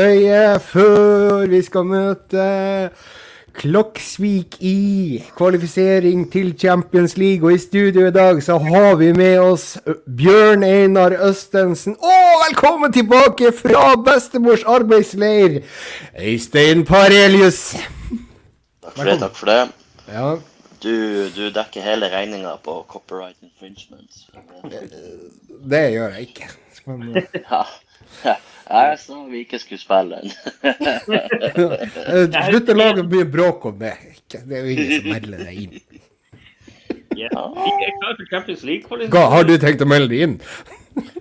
øye før vi skal møte Kloksvik i kvalifisering til Champions League. Og i studio i dag så har vi med oss Bjørn Einar Østensen. Og velkommen tilbake fra bestemors arbeidsleir, Øystein Parelius. Takk for det. takk for det. Ja, Du, du dekker hele regninga på copyright infringement. det gjør jeg ikke. Men, Ja. Jeg sa vi ikke skulle spille den. eh, å lage mye bråk om det. Det er jo ingen som melder deg inn. Ja. Hva, har du tenkt å melde deg inn?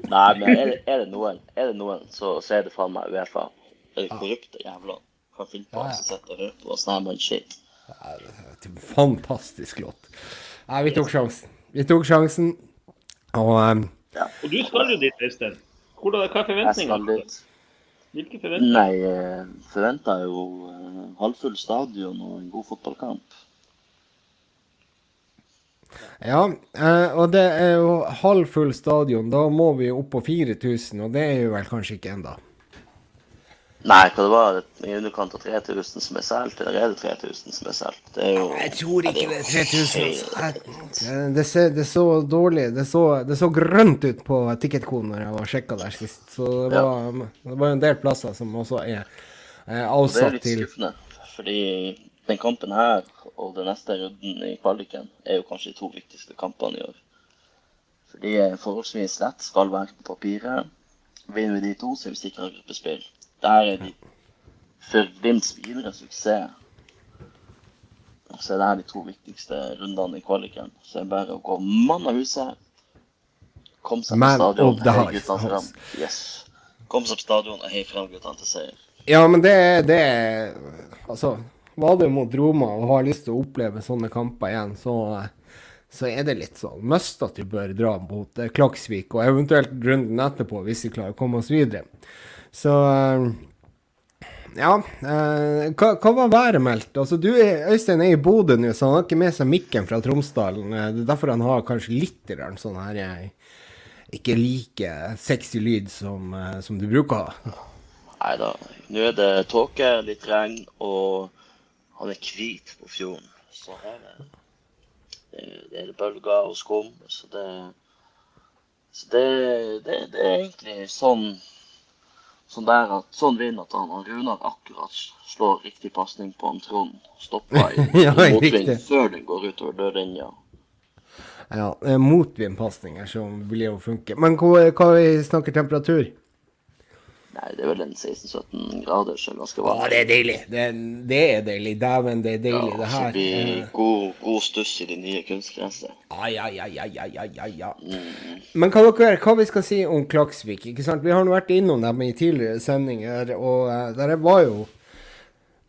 Nei, men er det, er det noen, er det noen så, så er det faen meg Uefa. Er det korrupte jævler kan finne på å sitte og høre på og snemme en shit. Fantastisk låt. Nei, vi tok sjansen. Vi tok sjansen. Og um, Og du skal jo dit, Øystein. Hvordan, hva er forventningene? Hvilke forventninger? Nei, forventa forventer jo eh, halvfull stadion og en god fotballkamp. ja, eh, og det er jo halvfull stadion. Da må vi opp på 4000, og det er jo vel kanskje ikke enda. Nei, hva det var i underkant av 3000 som er solgt, eller er det 3000 som er solgt? Det er jo Jeg tror ikke det er 3000. helt- altså. Jeg- Det, ser, det så dårlig Det så, det så grønt ut på ticketkoden når jeg var sjekka der sist. Så det Ja. var, det var en del plasser som også er, er Det er litt skuffende, fordi den kampen her og den neste runden i kvaliken er jo kanskje de to viktigste kampene i år. For de er forholdsvis lett, skal være på papiret. Vinner vi de to, så er vi sikra gruppespill. Der er de for Glimts videre suksess. Så er det her de to viktigste rundene i kvaliken. Så det er bare å gå mann av huset. Kom seg på stadion, hei house. guttene fram. Yes. Kom seg på stadion og hei fram guttene til seier. Ja, men det, det er Altså, var du mot Roma og har lyst til å oppleve sånne kamper igjen, så, så er det litt sånn must at vi bør dra mot eh, Klaksvik, og eventuelt runden etterpå, hvis vi klarer å komme oss videre. Så eh, ja. eh, hva, hva var været meldt? Altså, du Øystein er i Bodø nå, så han har ikke med seg mikken fra Tromsdalen. Eh, Det er derfor han har kanskje litt sånn her Ikke like sexy lyd som, som du bruker å ha. Nei da. Nå er det tåke, litt regn, og han er hvit på fjorden. Så her er det, det er bølger og skum. Så det Så det, det, det er egentlig sånn Sånn der at, sånn vind at han, han Runar akkurat slår riktig pasning på han Trond. Stopper i, Ja, i motvind før den går utover dørlinja. Ja, er motvindpasninger som vil jo funke. Men hva, hva vi snakker temperatur? Nei, det er vel en 16-17 grader, så ganske Å, varmt. det er deilig. Det, det er deilig. Dæven, det er deilig, det Ja, det her. blir Eh, god, god stuss i de nye kunstgresset. Ai, ai, ai, ai, ai, ai, ai, ja. Mm. Men hva dere, hva vi skal si om Klaksvik? ikke sant? Vi har nå vært innom dem i tidligere sendinger, og eh, der var jo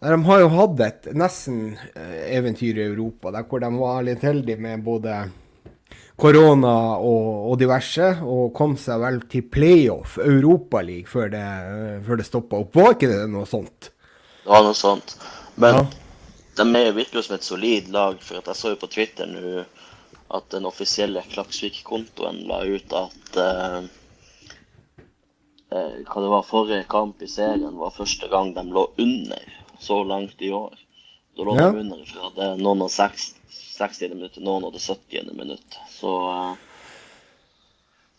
der De har jo hatt et nesten eh, eventyr i Europa, der hvor de var litt heldige med både korona og, og diverse, og kom seg vel til playoff, Europaliga, før det, før det stoppa opp. Var ikke det noe sånt? Det var noe sånt. Men Ja. de er virker jo som et solid lag. For jeg så jo på Twitter nå at den offisielle Klaksvik-kontoen la ut at eh, eh, Hva det var forrige kamp i serien var første gang de lå under så langt i år. Da lå Ja. de under fra noen og 60. 60. minutt noen det 70. minutt. Så eh,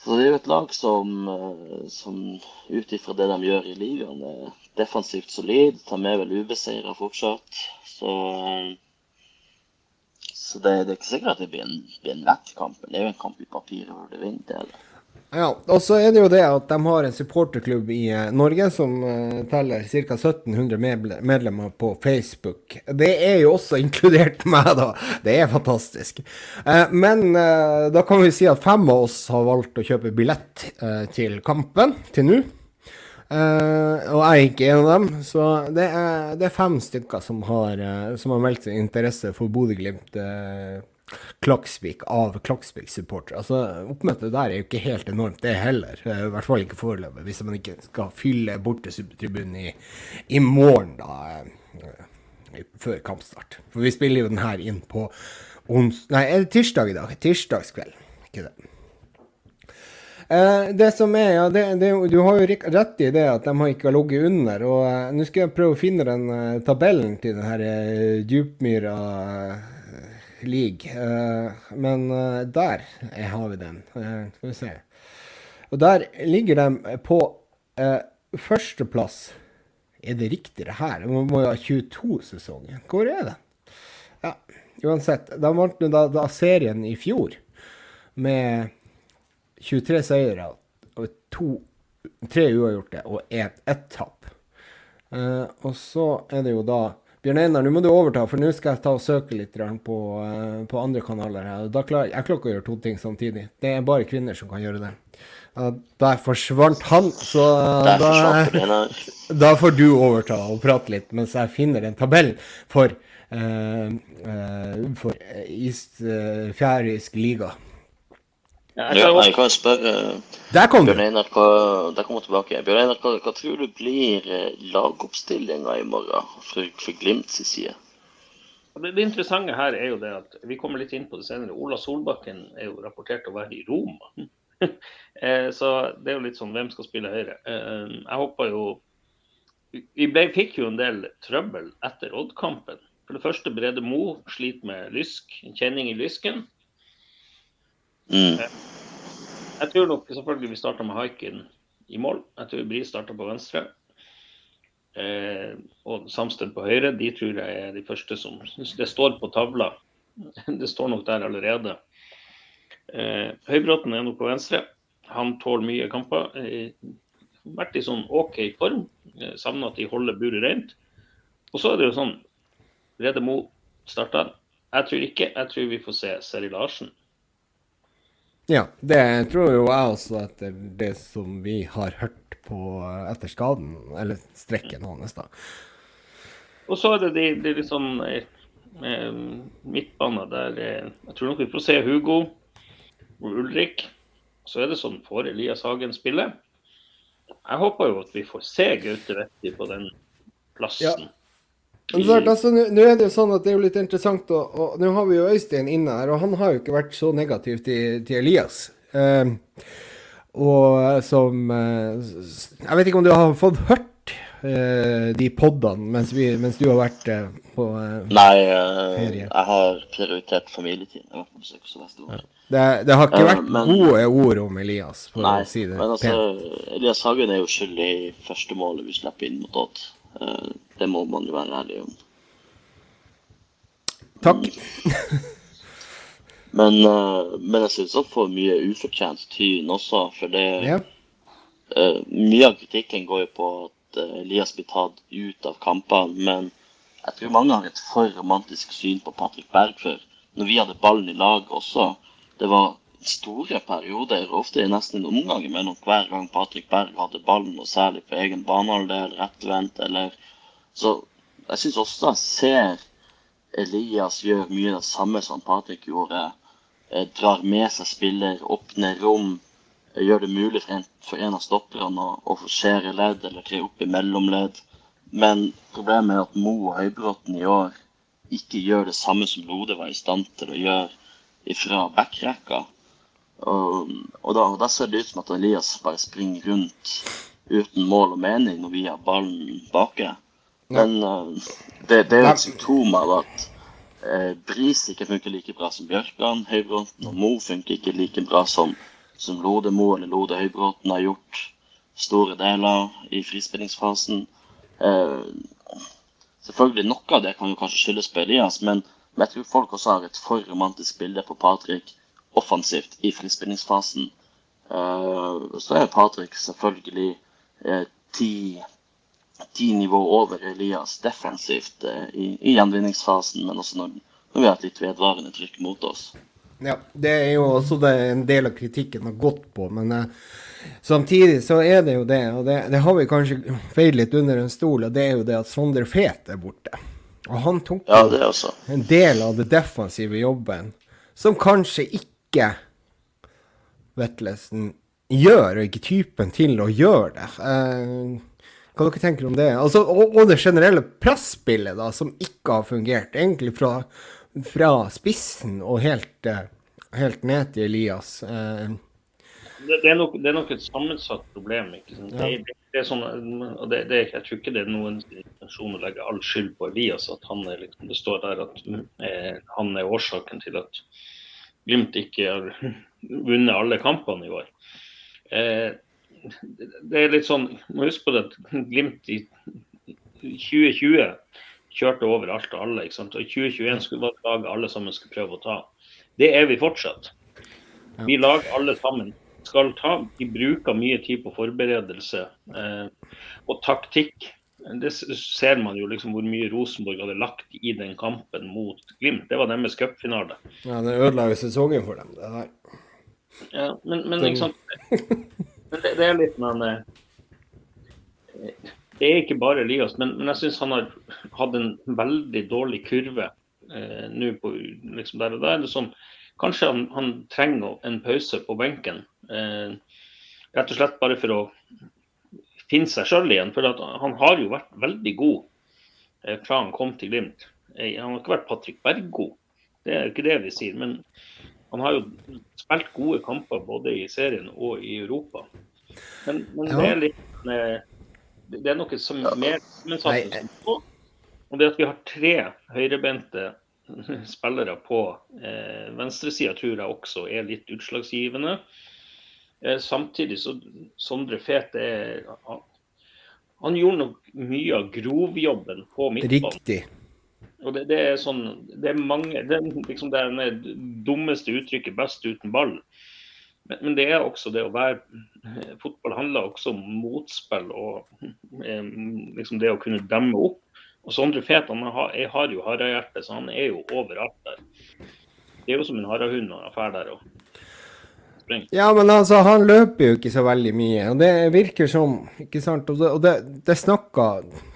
så det er jo et lag som, eh, som ut ifra det de gjør i ligaen, er defensivt solid. De er vel ubeseira fortsatt. Så, eh, så det, det er ikke sikkert at det blir en, blir en lett kamp, men det er jo en kamp i papiret hvor du vinner. det er det. Ja, og så er det jo det at de har en supporterklubb i eh, Norge som uh, teller ca. 1700 medlemmer på Facebook. Det er jo også inkludert meg, da. Det er fantastisk. Uh, men uh, da kan vi si at fem av oss har valgt å kjøpe billett til kampen til nå. Og jeg er ikke en av dem, så det er, det er fem stykker som har, som har meldt sin interesse for Bodø-Glimt. Eh, Klaksvik av Klaksvik-supportere. Altså, oppmøtet der er jo ikke helt enormt, det heller. Eh, I hvert fall ikke foreløpig, hvis man ikke skal fylle bortetribunen i, i morgen, da. eh, Før kampstart. For vi spiller jo den her inn på ons... Nei, er det tirsdag i dag? Tirsdagskveld. Ikke det. Eh, det som er, ja, det, det, Du har jo rett i det at de har ikke har ligget under. og eh, Nå skal jeg prøve å finne den eh, tabellen til den her uh, Djupmyra eh, league. Eh, men eh, der eh, har vi den. Eh, skal vi se. Og der ligger de på uh, førsteplass. Er det riktig, det her? Man må jo ha 22-sesongen. Hvor er det? Ja, uansett. De vant da, da serien i fjor med 23 seire og to, tre uavgjorte og ett et tap. Eh, og så er det jo da Bjørn Einar, nå må du overta, for nå skal jeg ta og søke litt på, eh, på andre kanaler. her. Da klar, jeg klarer ikke å gjøre to ting samtidig. Det er bare kvinner som kan gjøre det. Der forsvant han, så eh, da, da får du overta og prate litt mens jeg finner en tabell for, uh, uh, for East uh, fjærisk liga. Ja, jeg jeg kan spørre Der kom! Bjørn Einar, hva, der kom tilbake. Bjørn Einar, hva, hva tror du blir eh, lagoppstillinga i morgen for, fra Glimts side? Det, det interessante her er jo det at vi kommer litt inn på det senere. Ola Solbakken er jo rapportert å være i Roma. Eh, Så det er jo litt sånn hvem skal spille høyre. Eh, Jeg håper jo Vi ble, fikk jo en del trøbbel etter Odd-kampen. For det første, Brede Mo sliter med lysk, en kjenning i lysken. Mm. Jeg tror nok selvfølgelig vi starter med Haikin i mål. Jeg tror Bri starter på venstre. Eh, og Samsted på høyre. De tror jeg er de første som Det står på tavla. Det står nok der allerede. Eh, Høybråten er nok på venstre. Han tåler mye kamper. Eh, vært i sånn OK form. Eh, Savner at de holder buret rent. Og så er det jo sånn Rede Mo starter. Jeg tror ikke. Jeg tror vi får se Seri Larsen. Ja, det tror jo jeg også etter det som vi har hørt på etter skaden, eller strekken hans, da. Og så er det de, de litt sånn eh, der eh, Jeg tror nok vi får se Hugo og Ulrik. Så er det sånn får Elias Hagen spille. Jeg håper jo at vi får se Gaute Vetti på den plassen. Men så, altså, Nå er det jo sånn at det er jo litt interessant, og, og nå har vi jo Øystein inne her, og han har jo ikke vært så negativ til, til Elias. Um, og som eh, Jeg vet ikke om du har fått hørt uh, de podene mens, vi, mens du har vært uh, på uh, Nei, Ferie. jeg har prioritert familietid. Jeg har vært på besøk hos Vesterålen. det, det har ikke vært men- gode ord om Elias, for Nei, å si det men altså, pent. Elias Hagen er jo skyld i første målet vi slipper inn mot Odd. Eh, det må man jo være ærlig om. Takk. Men, eh, men jeg syns han får mye ufortjent tyn også, for det Ja. Eh, mye av kritikken går jo på at Elias blir tatt ut av kampene, men jeg tror mange har et for romantisk syn på Patrick Berg før. Når vi hadde ballen i lag også, det var store perioder, ofte nesten en omgang imellom hver gang Patrick Berg hadde ballen, og særlig på egen banehalvdel, rettvendt eller Så jeg syns også jeg ser Elias gjør mye det samme som Patrick gjorde. Eh, drar med seg spiller, åpner rom, gjør det mulig for en, av stopperne å, å forsere ledd eller tre opp i mellomledd. Men problemet er at Mo og Høybråten i år ikke gjør det samme som Lode var i stand til å gjøre fra backrekka. Og, og da, da ser det ut som at Elias bare springer rundt uten mål og mening når vi har ballen baki. Men uh, det, det er jo et symptom av at uh, Bris ikke funker like bra som Bjørkan. Høybråten og Mo funker ikke like bra som, som Lode Mo eller Lode Høybråten har gjort store deler i frispillingsfasen. Uh, selvfølgelig Noe av det kan jo kanskje skyldes på Elias, men, jeg tror folk også har et for romantisk bilde på Patrick offensivt i frispillingsfasen. Eh, så er Patrick selvfølgelig eh, ti ti nivå over Elias defensivt eh, i, i gjenvinningsfasen, men også når, når vi har et litt vedvarende trykk mot oss. Ja, det er jo også det en del av kritikken har gått på, men eh, samtidig så er det jo det, og det, det har vi kanskje feid litt under en stol, og det er jo det at Sondre Fet er borte. Og han tok Ja, en del av det defensive jobben, som kanskje ikke Vetlesen gjør, og ikke typen til å gjøre det. Eh, hva dere tenker om det? Altså, og, og det generelle presspillet da, som ikke har fungert, egentlig fra, fra spissen og helt, eh, helt ned til Elias. Eh, det, det, er nok, det, er nok, et sammensatt problem. ikke sant? Ja. Det, det, er sånn, det, Jeg tror ikke det er noen intensjon å legge all skyld på Elias. at han er liksom, Det står der at eh, han er årsaken til at Glimt ikke har vunnet alle kampene i år. Eh, det er litt sånn, må huske på det at Glimt i 2020 kjørte over alt og alle. ikke sant? Og i 2021 skulle være laget alle sammen skulle prøve å ta. Det er vi fortsatt. Vi lag alle sammen skal ta. Vi bruker mye tid på forberedelse eh, og taktikk. Det ser man jo liksom hvor mye Rosenborg hadde lagt i den kampen mot Glimt. Det var deres cupfinale. Ja, det ødela jo sesongen for dem, det der. Ja, men, men liksom men det, det, er litt men, eh, Det er ikke bare Elias, men, men jeg syns han har hatt en veldig dårlig kurve eh, nå på liksom der og der. Liksom, kanskje han, han, trenger en pause på benken. Eh, rett og slett bare for å finne seg sjøl igjen. For han har jo vært veldig god eh, fra han kom til Glimt. Eh, han har ikke vært Patrick Berg-god, det er ikke det vi sier. Men han har jo spilt gode kamper både i serien og i Europa. Men, men det er litt eh, Det er noe som mer sammensatt på, Og det at vi har tre høyrebente spillere på eh, venstresida, tror jeg også er litt utslagsgivende. Eh, samtidig så Sondre Fet er han, han, gjorde nok mye av grovjobben på midtbanen. Riktig. Og det, det, er sånn Det er mange Det er liksom det dummeste uttrykket 'best uten ball'. Men, men, det er også det å være Fotball handler også om motspill og eh, liksom det å kunne demme opp. Og Sondre Fet han har, har jo harehjerte, så han er jo overalt der. Det er jo som en harehund når han drar der. og springer. Ja, men altså, han løper jo ikke så veldig mye. Og det virker som Ikke sant? Og det, og det, snakka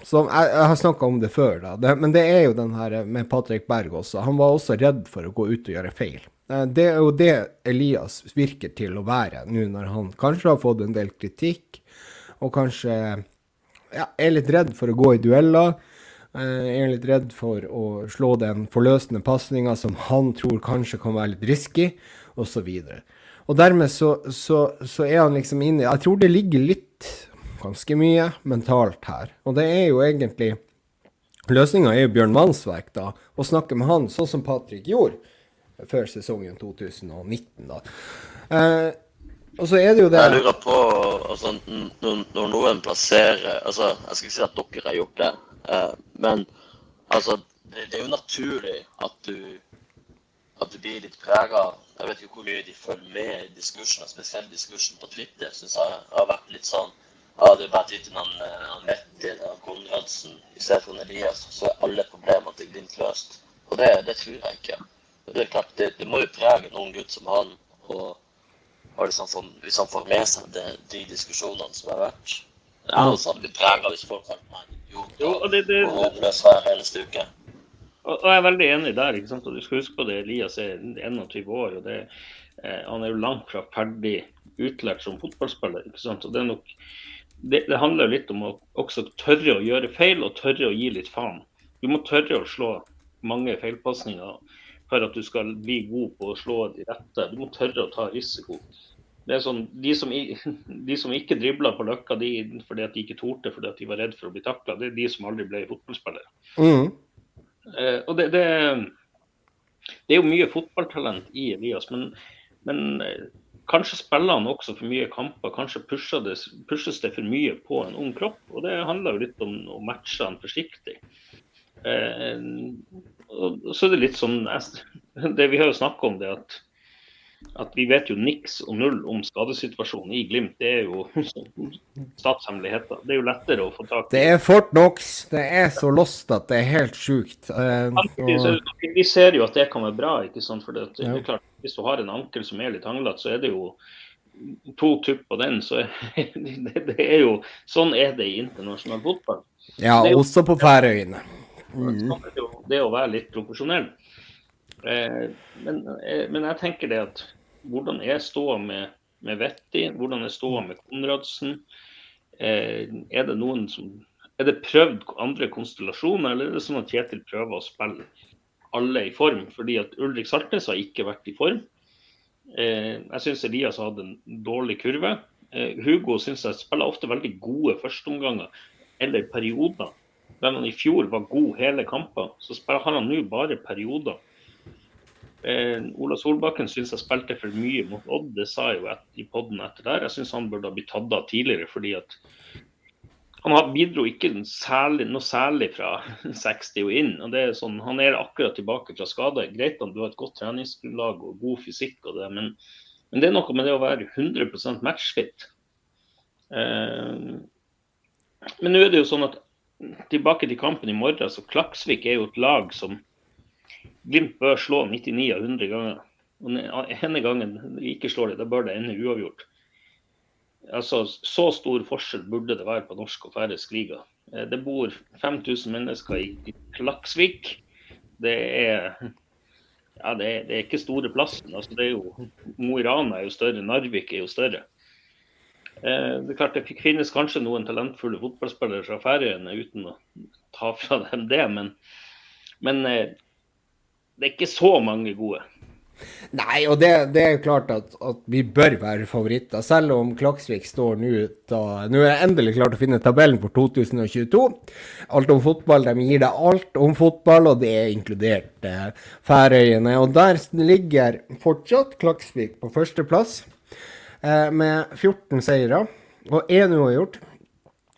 som, Jeg, jeg har snakka om det før, da. Det, men det er jo den her med Patrick Berg også. Han var også redd for å gå ut og gjøre feil. Eh, det er jo det Elias virker til å være nå når han kanskje har fått en del kritikk, og kanskje ja, er litt redd for å gå i dueller. Eh, er litt redd for å slå den forløsende pasninga som han tror kanskje kan være litt risky, osv. Og dermed så, så, så, er han liksom inne Jeg tror det ligger litt, ganske mye, mentalt her. Og det er jo egentlig Løsninga er jo Bjørn Mannsverk, da. Å snakke med han sånn som Patrick gjorde før sesongen 2019, da. Eh, og så er det jo det Jeg lurer på altså, Når noen plasserer altså, Jeg skal ikke si at dere har gjort det, eh, men altså, det, det er jo naturlig at du at du blir litt prega Jeg vet ikke hvor mye de følger med i diskursen, spesielt diskursen på Twitter. Syns jeg har vært litt sånn ja, det er bare til han, han Vetti eller Konradsen i stedet for Elias, så er alle problemene til Glimt løst. Og det, det, tror jeg ikke. Det er klart, det, det må jo prege en ung gutt som han. og, og liksom Hvis han får med seg det, de diskusjonene som har vært Det er også blitt preger hvis folk har vært jo, og, og, og håpløs hver eneste uke. Og, jeg er veldig enig der. ikke sant? Og Du skal huske på det, Elias er 21 år. og det, eh, Han er jo langt fra ferdig utlært som fotballspiller. ikke sant? Og Det er nok, det, det handler litt om å også tørre å gjøre feil og tørre å gi litt faen. Du må tørre å slå mange feilpasninger for at du skal bli god på å slå de rette. Du må tørre å ta risiko. Det er sånn, De som, de som ikke dribla på Løkka de, fordi at de ikke torde fordi at de var redd for å bli takla, det er de som aldri ble fotballspillere. Mm. Eh, og det, det, det, er jo mye fotballtalent i Elias, men, men eh, kanskje spiller han også for mye kamper. Kanskje det, pushes det for mye på en ung kropp. og Det handler jo litt om å matche han forsiktig. Eh, og så er det litt sånn det Vi har jo snakka om det at at vi vet jo niks og null om skadesituasjonen i Glimt. Det er jo statshemmeligheter. Det er jo lettere å få tak i. Det er Fort Knox. Det er så lost at det er helt sjukt. Uh. Vi ser jo at det kan være bra. ikke sant? For det, det er klart, Hvis du har en ankel som er litt hanglete, så er det jo to tupp på den. så det, det, er jo, Sånn er det i internasjonal fotball. Ja, jo, også på Færøyene. Mm. Det å være litt profesjonell. Eh, men, eh, men, jeg tenker det at hvordan er ståa med, med Vetti? Hvordan er ståa med Konradsen? Eh, er det noen som er det prøvd andre konstellasjoner, eller er det sånn at Kjetil prøver å spille alle i form? Fordi at Ulrik Saltnes har ikke vært i form. Jeg syns Elias hadde en dårlig kurve. Hugo syns jeg spiller ofte veldig gode førsteomganger eller perioder. Der han i fjor var god hele kamper, så spiller han nå bare perioder. Eh, Ola Solbakken syns jeg spilte for mye mot Odd, det sa jeg jo et, i poden etter der. Jeg syns han burde ha blitt tatt av tidligere, fordi at han bidro ikke særlig, noe særlig fra 60 og inn. og det er sånn, Han er akkurat tilbake fra skade. Greit om du har et godt treningsgrunnlag og god fysikk, og det, men, men, det er noe med det å være 100 matchfit. Eh, men nå er det jo sånn at tilbake til kampen i morgen, så Klaksvik er jo et lag som Glimt bør slå 99 av 100 ganger. Og den ene gangen de ikke slår det, da bør det ende uavgjort. Altså, Så stor forskjell burde det være på norsk og færøysk liga. Eh, det bor 5000 mennesker i Klaksvik. Det er ja, det er, det er ikke store plassen. Altså, det er jo, Mo i Rana er jo større, Narvik er jo større. Eh, det er klart det finnes kanskje noen talentfulle fotballspillere fra Færøyene, uten å ta fra dem det, men, men eh, det er ikke så mange gode. Nei, og det, det er klart at, at, vi bør være favoritter. Selv om Klaksvik står nå Nå er jeg endelig klart å finne tabellen for 2022. Alt om fotball. De gir deg alt om fotball, og det er inkludert eh, Færøyene. Og der ligger fortsatt Klaksvik på førsteplass eh, med 14 seire og én uavgjort.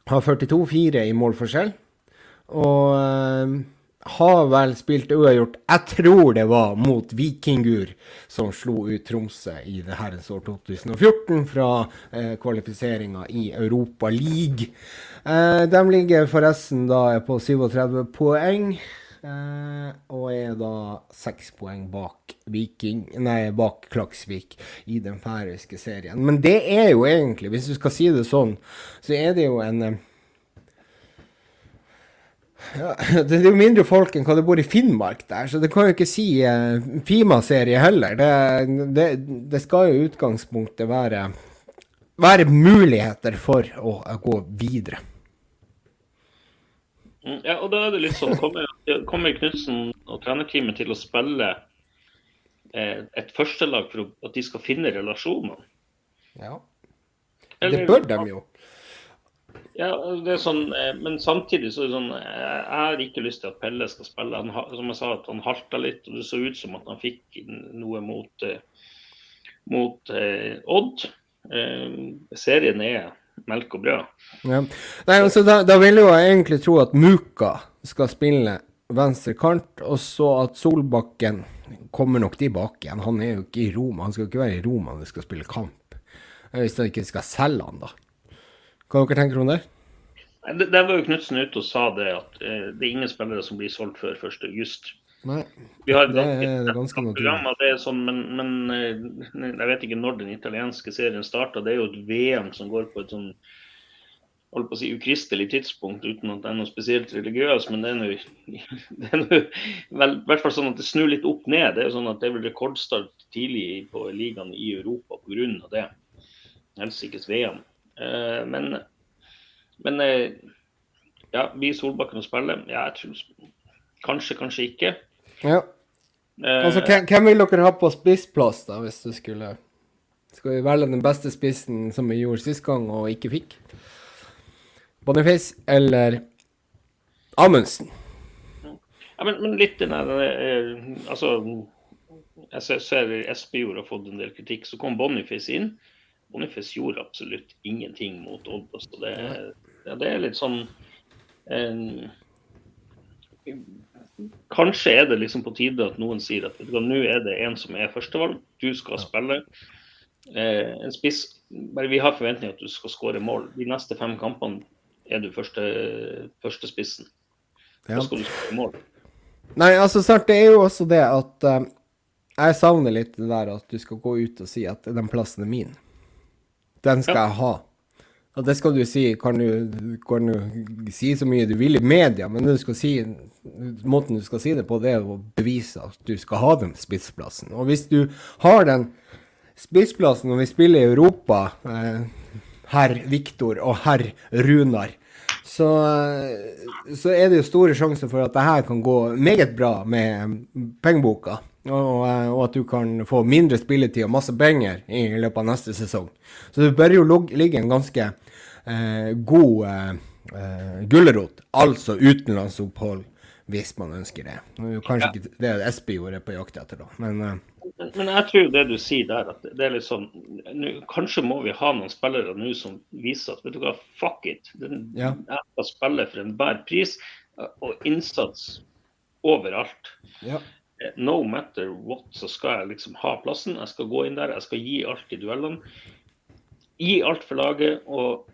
Har 42-4 i målforskjell. Og eh, har vel spilt uavgjort. Jeg tror det var mot Vikingur som slo ut Tromsø i det herrens år 2014 fra eh, kvalifiseringa i Europa League. Eh, de ligger forresten da på 37 poeng. Eh, og er da seks poeng bak Viking, nei, bak Klaksvik i den færøyske serien. Men det er jo egentlig, hvis du skal si det sånn, så er det jo en eh, ja, det er jo mindre folk enn hva det bor i Finnmark der, så det kan jo ikke si uh, Fima-serie heller. Det, det, det, skal jo i utgangspunktet være, være muligheter for å, å gå videre. Mm, ja, og da er det litt sånn Kommer, kommer Knutsen og trenerteamet til å spille eh, et førstelag for at de skal finne relasjoner? Ja. Det bør de jo. Ja, det er sånn, eh, Men samtidig så er det sånn eh, Jeg har ikke lyst til at Pelle skal spille. Han, som jeg sa, at han halta litt. og Det så ut som at han fikk noe mot, eh, mot eh, Odd. Eh, serien er melk og brød. Ja. Nei, altså, da, da, vil jeg jo egentlig tro at Muka skal spille venstre kant, og så at Solbakken kommer nok tilbake igjen. Han er jo ikke i Roma. Han skal ikke være i Roma når han skal spille kamp. Hvis han ikke skal selge han, da. Hva dere tenker om det? Der var jo Knutsen ute og sa det at eh, det er ingen spillere som blir solgt før 1.8. Nei, Vi har det er ganske naturlig. det er sånn, men, men, eh, jeg vet ikke når den italienske serien starta. Det er jo et VM som går på et sånn holdt på å si ukristelig tidspunkt, uten at det er noe spesielt religiøst. Men det er nå i hvert fall sånn at det snur litt opp ned. Det er jo sånn at det er vel rekordstart tidlig på ligaen i Europa pga. det. Helst ikke VM. Eh, men, men eh, ja, blir Solbakken å spille? Ja, jeg tror kanskje, kanskje ikke. Ja. Eh, altså, hvem, hvem vil dere ha på spissplass, da, hvis du skulle Skal vi velge den beste spissen som vi gjorde sist gang og ikke fikk? Boniface eller Amundsen? Ja, men, men litt den der Altså, jeg ser Espejord har fått en del kritikk. Så kom Boniface inn. Boniface gjorde absolutt ingenting mot Odd. Så det, det er litt sånn en, Kanskje er det liksom på tide at noen sier at nå er det en som er førstevalg, du skal spille. Eh, en spiss, bare Vi har forventning at du skal skåre mål. De neste fem kampene er du første, første spissen. Da skal du skåre mål. Nei, altså snart, det er jo også det at uh, jeg savner litt det der at du skal gå ut og si at den plassen er min. Den skal jeg ha. Og det skal du si, kan du, kan du si så mye du vil i media, men du si, måten du skal si det på, det er å bevise at du skal ha den spissplassen. Og hvis du har den spissplassen når vi spiller i Europa, eh, herr Viktor og herr Runar, så, så, er det jo store sjanser for at det her kan gå meget bra med pengeboka. Og, eh, og, at du kan få mindre spilletid og masse penger i løpet av neste sesong. Så det bør jo ligge en ganske eh, god eh, eh, gulrot, altså utenlandsopphold, hvis man ønsker det. Kanskje ikke det Espe gjorde på jakt etter, da. Men, eh. men, men, jeg tror det du sier der, at det er litt sånn nu, Kanskje må vi ha noen spillere nå som viser at vet du hva, fuck it. Den, ja. Jeg skal spille for enhver pris og innsats overalt. Ja. Eh, no matter what, så skal jeg liksom ha plassen. Jeg skal gå inn der, jeg skal gi alt i duellene. Gi alt for laget og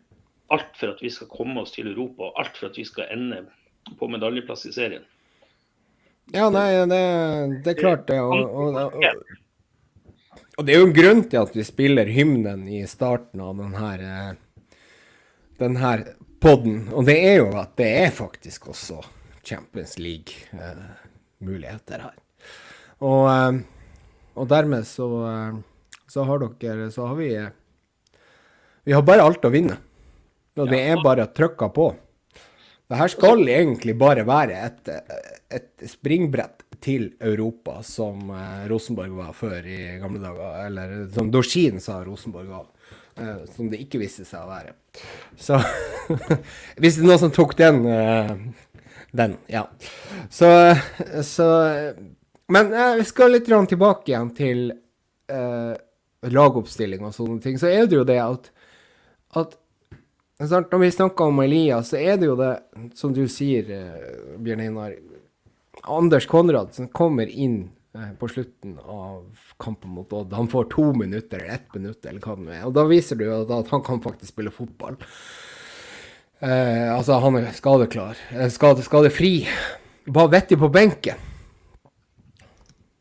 alt for at vi skal komme oss til Europa. Og alt for at vi skal ende på medaljeplass i serien. Ja, nei, det, det er klart det. Og, og, og, og, det er jo en grunn til at vi spiller hymnen i starten av denne, eh, denne podden. Og det er jo at det er faktisk også Champions League-muligheter eh, her. Og, eh, og, dermed så, eh, så har dere Så har vi Vi har bare alt å vinne. Og det er bare trykka på. Det her skal egentlig bare være et, et springbrett til Europa, som Rosenborg var før i gamle dager. Eller som Dorsin sa Rosenborg var. Som det ikke viste seg å være. Så hvis det er noen som tok den den, ja. Så, så Men eh, vi skal litt tilbake igjen til eh, lagoppstilling og sånne ting. Så er det jo det at, at Når vi snakker om Elias, så er det jo det, som du sier, eh, Bjørn Einar Anders Konradsen kommer inn eh, på slutten av kampen mot Odd. Han får to minutter eller ett minutt, eller hva det er. Og da viser du at, at han kan faktisk spille fotball. Eh, altså, han er skadeklar. Eh, skade, skadefri. Bare vettig på benken.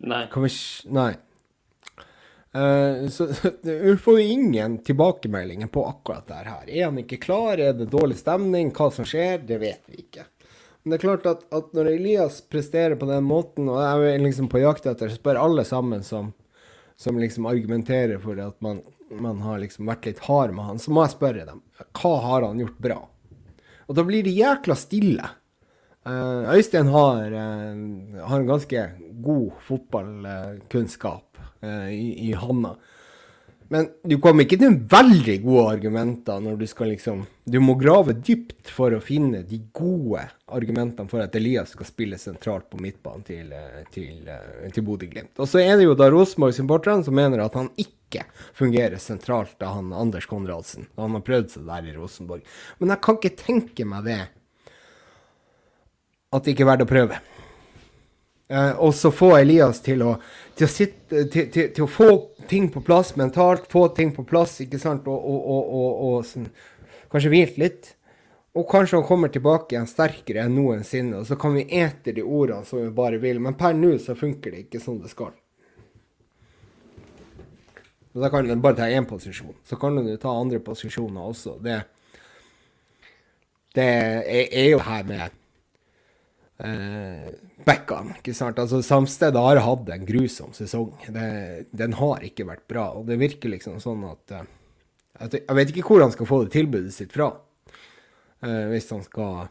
Nei. Vi, nei. Uh, så du får jo ingen tilbakemeldinger på akkurat det her. Er han ikke klar? Er det dårlig stemning? Hva som skjer? Det vet vi ikke. Men det er klart at, at når Elias presterer på den måten, og jeg er liksom på jakt etter, så spør alle sammen som, som liksom argumenterer for at man, man har liksom vært litt hard med han, så må jeg spørre dem hva har han gjort bra? Og da blir det jækla stille. Uh, Øystein har, uh, har, en ganske god fotballkunnskap uh, i, i handa. Men du kommer ikke til veldig gode argumenter når du skal liksom Du må grave dypt for å finne de gode argumentene for at Elias skal spille sentralt på midtbanen til, til, til Bodø-Glimt. Og så er det jo da Rosenborg-supporterne som mener at han ikke fungerer sentralt av han Anders Konradsen. Han har prøvd seg der i Rosenborg. Men jeg kan ikke tenke meg det at det ikke er verdt å prøve. Eh, og så få Elias til å, til å, sitte, til, til, til å, få ting på plass mentalt, få ting på plass, ikke sant, og, og, og sånn, kanskje hvilt litt. Og kanskje han kommer tilbake igjen sterkere enn noensinne, og så kan vi ete de ordene som vi bare vil. Men per nå så funker det ikke som det skal. Og da kan du bare ta én posisjon. Så kan du ta andre posisjoner også. Det, det er, er jo her med eh, backene. ikke sant? Altså, Samstedet har hatt en grusom sesong. Det, den har ikke vært bra. Og det virker liksom sånn at at Jeg vet ikke hvor han skal få det tilbudet sitt fra. Eh, hvis han skal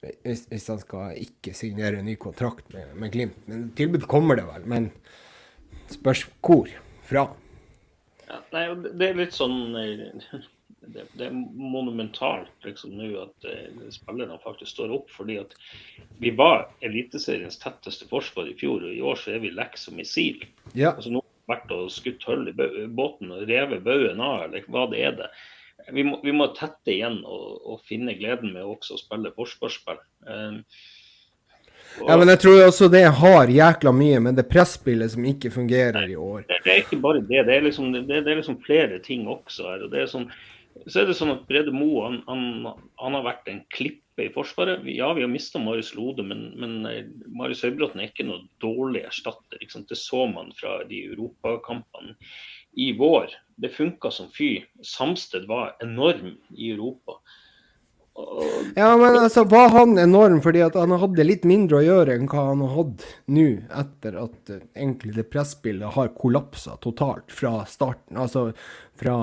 hvis, hvis, han skal ikke signere en ny kontrakt med, med Glimt. Men tilbud kommer det vel. Men spørs hvor fra. Ja, nei, det er litt sånn eh, det, det, er monumentalt liksom nå at eh, spillerne faktisk står opp. fordi at vi var Eliteseriens tetteste forsvar i fjor, og i år så er vi lekk som missil. Ja. Altså, nå har vi vært og skutt hull i båten og revet baugen av, eller hva det er det. Vi må, vi må tette igjen og, og, finne gleden med også å spille forsvarsspill. Um, ja, men jeg tror også det har jækla mye med det presspillet som ikke fungerer i år. Det, det, er ikke bare det. Det er liksom, det, det er liksom flere ting også her. og det er sånn så er det sånn at Brede Moe han, han, han, har vært en klippe i Forsvaret. Ja, vi har mista Marius Lode, men, men eh, Marius Høybråten er ikke noe dårlig erstatter. Det så man fra de europakampene i vår. Det funka som fy. Samsted var enorm i Europa. Ja, men altså, var han enorm fordi at han hadde litt mindre å gjøre enn hva han har hatt nå, etter at uh, egentlig det presspillet har kollapsa totalt fra starten, altså fra,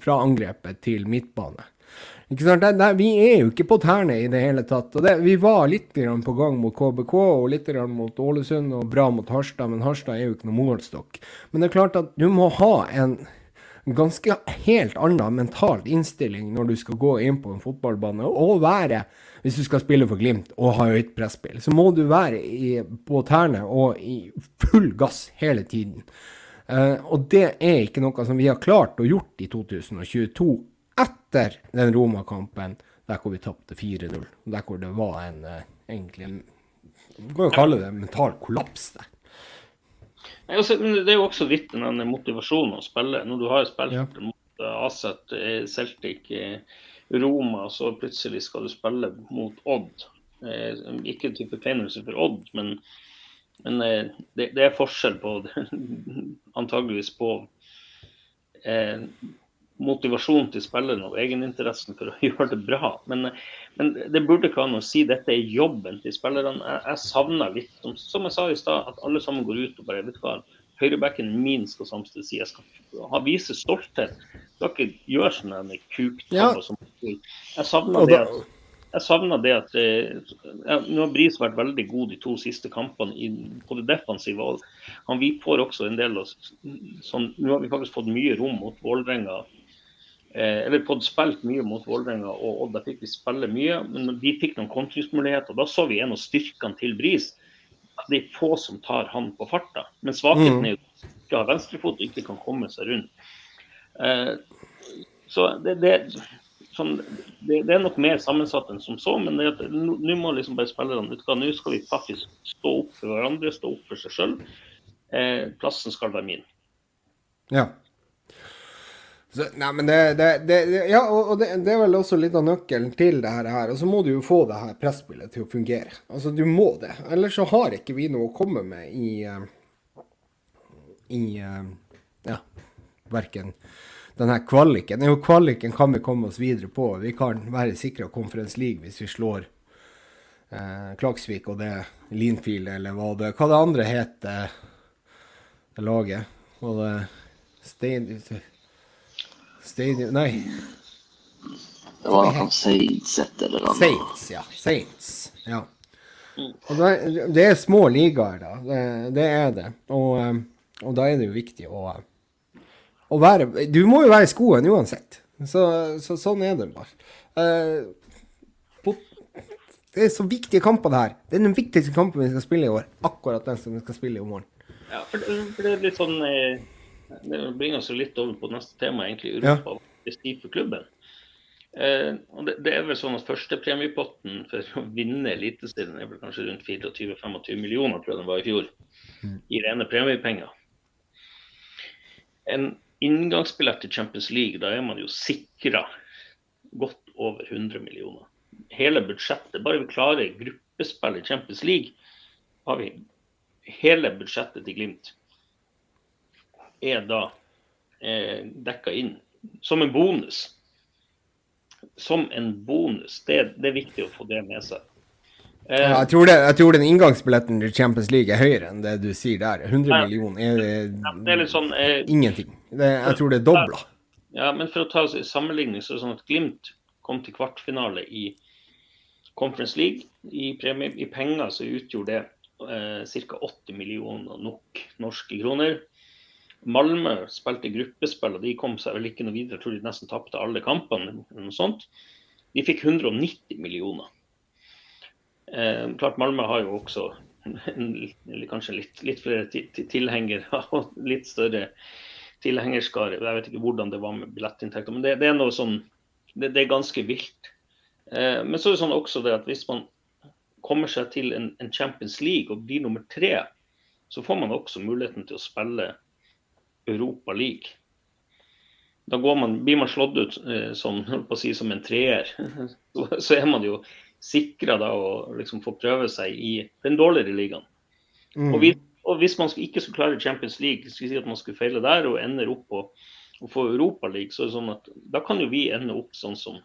fra angrepet til midtbane. Det, det, vi er jo ikke på tærne i det hele tatt. Det, vi var litt på gang mot KBK og litt mot Ålesund og bra mot Harstad, men Harstad er jo ikke noen målstokk. Men det er klart at du må ha en ganske helt annen mental innstilling når du skal gå inn på en fotballbane og være, hvis du skal spille for Glimt og ha høyt presspill, så må du være i, på tærne og i full gass hele tiden. Uh, og det er ikke noe som vi har klart å gjort i 2022 etter den Roma-kampen, der hvor vi tapte 4-0. Der hvor det var en uh, egentlig en, Man kan jo kalle det mental kollaps der. Nei, altså, det er jo også litt den motivasjonen å spille. Når du har spilt ja. mot uh, Aset, eh, Celtic, Roma, så plutselig skal du spille mot Odd. Eh, ikke type forkleinelse for Odd, men, men eh, det, det, er forskjell på antageligvis på eh, motivasjonen til spillerne og egeninteressen for å gjøre det bra. Men, men det burde ikke være noe å si dette er jobben til spillerne. Jeg, jeg savner litt, som, som, jeg sa i stad, at alle sammen går ut og bare vet hva, høyrebacken min skal samtidig si jeg skal ha, vise stolthet. Skal ikke gjøre sånne kuktabber ja. som Jeg savner det jeg savna det at ja, Nå har Bris vært veldig god de to siste kampene i, på det defensive. og han, Vi får også en del av sånn, Nå har vi faktisk fått mye rom mot Vålerenga Eh, eller fått spilt mye mot Vålerenga, og, Odd. da fikk vi spille mye. Men de fikk noen kontringsmuligheter. Da så vi en av styrkene til Bris. Det er få som tar han på farta. Men svakheten mm. er jo at han ikke har venstrefot og ikke kan komme seg rundt. Eh, så det, det, sånn, det, det, er nok mer sammensatt enn som så, men nå må liksom bare spillerne ut Nå skal vi faktisk stå opp for hverandre, stå opp for seg sjøl. Eh, plassen skal være min. Ja. Så, nei, men det, det, det Ja, og det, det, er vel også litt av nøkkelen til det her. Og så må du jo få det her presspillet til å fungere. Altså, du må det. Ellers så har ikke vi noe å komme med i eh, I eh, Ja, verken denne kvaliken. Jo, kvaliken kan vi komme oss videre på. Vi kan være sikra Conference League hvis vi slår eh, Klagsvik og det Linfield, eller hva det Hva det andre heter, det laget? Var det Stein... Stadium Nei. Det var noe Saints et eller annet. Saints, ja. Saints. Ja. Og det, det er små ligaer, da. Det, det er det. Og, eh, og, da er det jo viktig å, å, være Du må jo være i skoen uansett. Så, så sånn er det bare. Uh, det er så viktige kamper, det her. Det er den viktigste kampen vi skal spille i år. Akkurat den som vi skal spille i morgen. Ja, for det, for det er litt sånn eh det bringer oss litt over på neste tema, egentlig Europa ja. prestige for klubben. Eh, og det, det, er vel sånn at Førstepremiepotten for å vinne Eliteserien er vel kanskje rundt 24-25 millioner, tror jeg den var i fjor, mm. i rene premiepenger. En inngangsbillett til Champions League, da er man jo sikra godt over 100 millioner. Hele budsjettet, bare vi klarer gruppespill i Champions League, har vi hele budsjettet til Glimt er da eh, dekka inn som en bonus. Som en bonus. Det, det er viktig å få det med seg. Eh, ja, jeg, tror det, jeg tror den inngangsbilletten til Champions League er høyere enn det du sier der. 100 millioner er, ja, det er sånn, eh, ingenting. Det, jeg tror det er dobla. Ja, men for å ta sammenligning, så er det sånn at Glimt kom til kvartfinale i Conference League. I, premie, i penger så utgjorde det eh, ca. 80 millioner nok norske kroner. Malmö spilte gruppespill, og de kom seg vel ikke noe videre. Jeg tror de nesten tapte alle kampene. noe sånt. De fikk 190 millioner. Eh, klart Malmö har jo også en, kanskje litt, litt flere tilhengere og litt større tilhengerskare. Jeg vet ikke hvordan det var med billettinntekter, men det, det, er noe sånn det, det er ganske vilt. Eh, men så er det sånn også det at hvis man kommer seg til en, en Champions League og blir nummer tre, så får man også muligheten til å spille Europa League. Da man, blir man slått ut eh, som, si, som, en treer. Så, så, er man jo sikra å liksom få prøve seg i den dårligere ligaen. Mm. Og, vi, og, hvis man ikke skulle klare Champions League, skal si at man skulle feile der og ender opp på å få Europa League, så er det sånn at da kan jo vi ende opp sånn som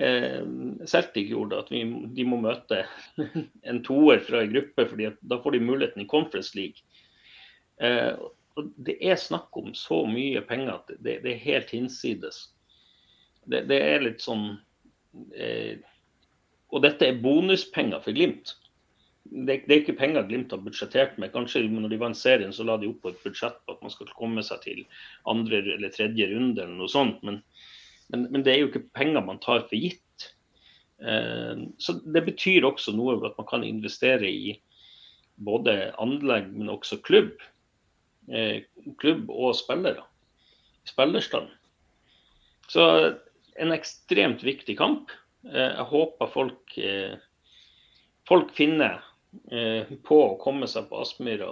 eh, Celtic gjorde, at vi, de må møte en toer fra en gruppe, fordi da får de muligheten i Conference League. Eh, det er snakk om så mye penger at det, det er helt hinsides. det, det er litt sånn eh, Og dette er bonuspenger for Glimt. Det, det, er ikke penger Glimt har budsjettert med. Kanskje når de vant serien, så la de opp på et budsjett på at man skal komme seg til andre eller tredje runde eller noe sånt. Men, men, men det er jo ikke penger man tar for gitt. Eh, så det betyr også noe at man kan investere i både anlegg, men også klubb. Eh, klubb og spillere. Spillerstand. Så en ekstremt viktig kamp. Eh, jeg håper folk, eh, folk finner på å komme seg på Aspmyra.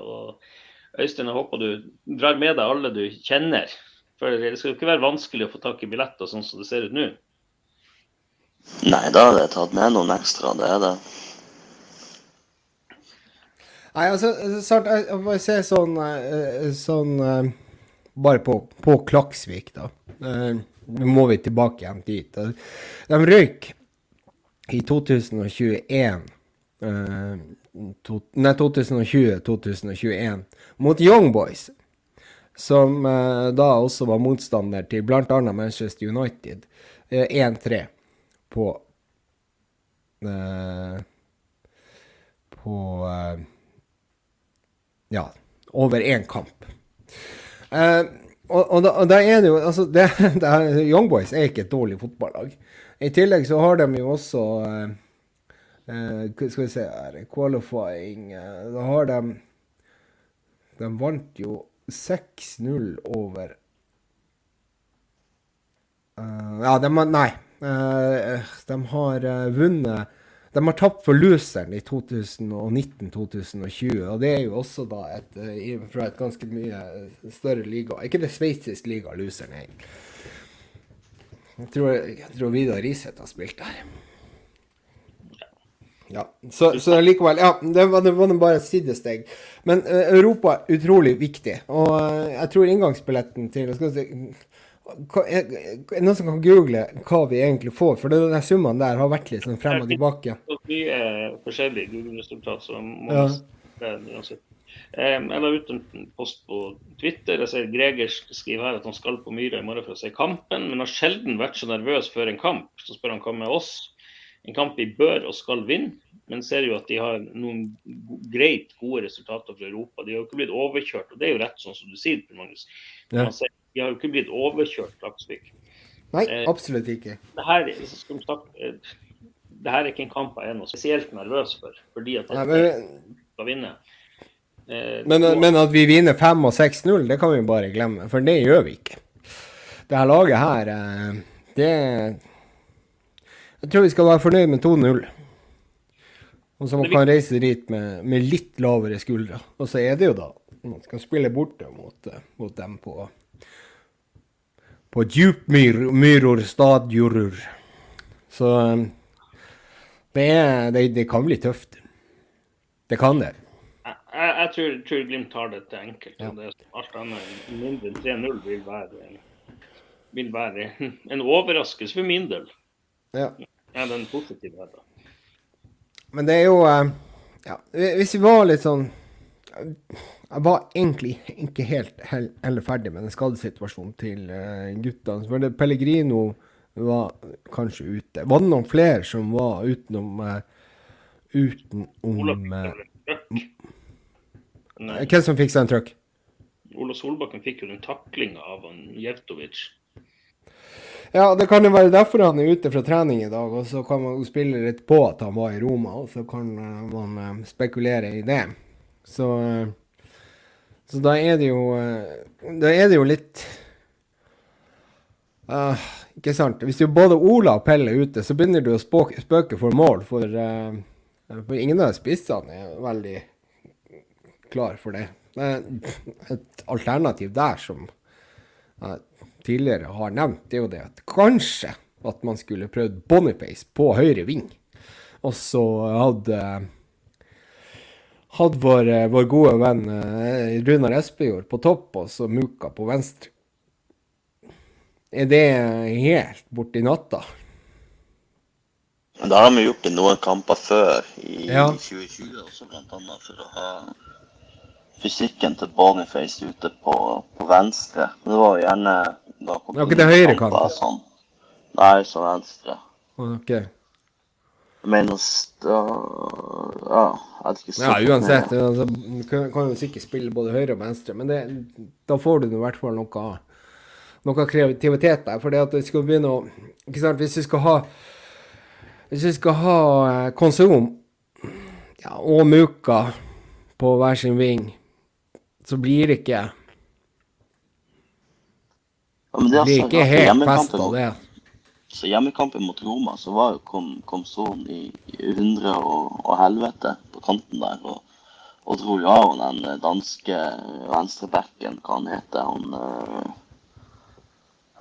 Øystein, jeg håper du drar med deg alle du kjenner. For det skal jo ikke være vanskelig å få tak i billetter sånn som det ser ut nå. Nei, da har jeg tatt med noen ekstra, det er det. Nei, altså, snart, jeg må se sånn, sånn Bare på, på Klaksvik, da. Nå må vi tilbake igjen dit. De røyk i 2021 uh, to, Nei, 2020-2021 mot Young Boys. Som eh, da også var motstander til bl.a. Manchester United. Eh, 1-3 på På Ja, over én kamp. Uh, og, og, da, og, da, er det jo altså det, det er, Young Boys er ikke et dårlig fotballag. I tillegg så har de jo også uh, uh, Skal vi se her Qualifying uh, Da har de De vant jo 6-0 over Ja, de har Nei. de har vunnet de har tapt for loseren i 2019-2020, og det er jo også da et, fra et ganske mye større liga. Ikke det sveitsiske liga loseren er. Jeg tror, jeg tror Vidar Riseth har spilt der. Ja, så, så likevel Ja, det var, det var bare et sidesteg. Men uh, Europa er utrolig viktig, og uh, jeg tror inngangsbilletten til skal si, er det noen som kan google hva vi egentlig får? For den summene der har vært litt sånn frem og tilbake. Det er mye forskjellige Google-resultat. så må ja. Jeg la ut en post på Twitter. Jeg ser Greger skriver her at han skal på Myra i morgen for å se kampen, men har sjelden vært så nervøs før en kamp. Så spør han hva med oss. En kamp vi bør og skal vinne, men ser jo at de har noen greit gode resultater fra Europa. De har jo ikke blitt overkjørt, og det er jo rett sånn som du sier, Magnus. Ja. Man ser de har jo ikke blitt overkjørt, Laksvik. Nei, eh, absolutt ikke. Det her, snakke, eh, det her er ikke en kamp jeg er noe spesielt nervøs for, fordi at jeg men, skal vinne. Eh, men, men, at vi vinner 5 og 6-0, det kan vi bare glemme, for det gjør vi ikke. Det her laget her, eh, det Jeg tror vi skal være fornøyd med 2-0. Og så man kan reise dit med, med, litt lavere skuldre. Og så er det jo da Man skal spille borte mot, mot dem på på Djupmyror stadjorur. Så um, det, er, det, det, kan bli tøft. Det kan det. Jeg, jeg tror, tror, Glimt tar det til enkelt. Ja. Det alt annet mindre enn 3-0 vil være, vil være en overraskelse for min del. Ja. ja den positive her, Men det er jo uh, ja, Hvis vi var litt sånn jeg var egentlig ikke helt heller ferdig med den skadesituasjonen til uh, guttene. For det, Pellegrino var kanskje ute. Var det noen flere som var utenom uh, utenom Hvem som fikk seg en trøkk? Ola Solbakken fikk jo den taklinga av Jevtovic. Ja, det kan jo være derfor han er ute fra trening i dag. Og så kan man spille litt på at han var i Roma, og så kan man spekulere i det. Så så da er det jo eh, Da er det jo litt uh, Ikke sant? Hvis jo både Ola og Pelle er ute, så begynner du å spøke for mål, for, uh, for ingen av spissene er veldig klar for det. Det er et alternativ der som jeg tidligere har nevnt, det er jo det at kanskje at man skulle prøvd Boniface på høyre ving. Og så hadde hadde vår, eh, vår gode venn eh, Runar Espejord på topp og så Muka på venstre. Er det helt borti natta? Da har vi gjort det noen kamper før, i ja. 2020 også, blant annet for å ha fysikken til Boniface ute på, på venstre. Men det var jo gjerne da kom det ikke det høyre kanten? Sånn. Nei, så venstre. Ok. Jeg mener da Ja, jeg vet ikke. Ja, uansett. Altså, du kan, kan jo sikkert spille både høyre og venstre, men det, da får du i hvert fall noe, noe kreativitet der. For det at du skal begynne å ikke sant, Hvis vi skal ha Hvis vi skal ha eh, konsum ja, og Muka på hver sin ving, så blir det ikke Ja, men det er altså, ikke helt hjemmekampen fest av det. Så hjemmekampen mot Roma, så var jo kom, kom Son i, i hundre og, og helvete på kanten der. Og, og dro jo av den danske venstrebacken, hva han heter. Han eh,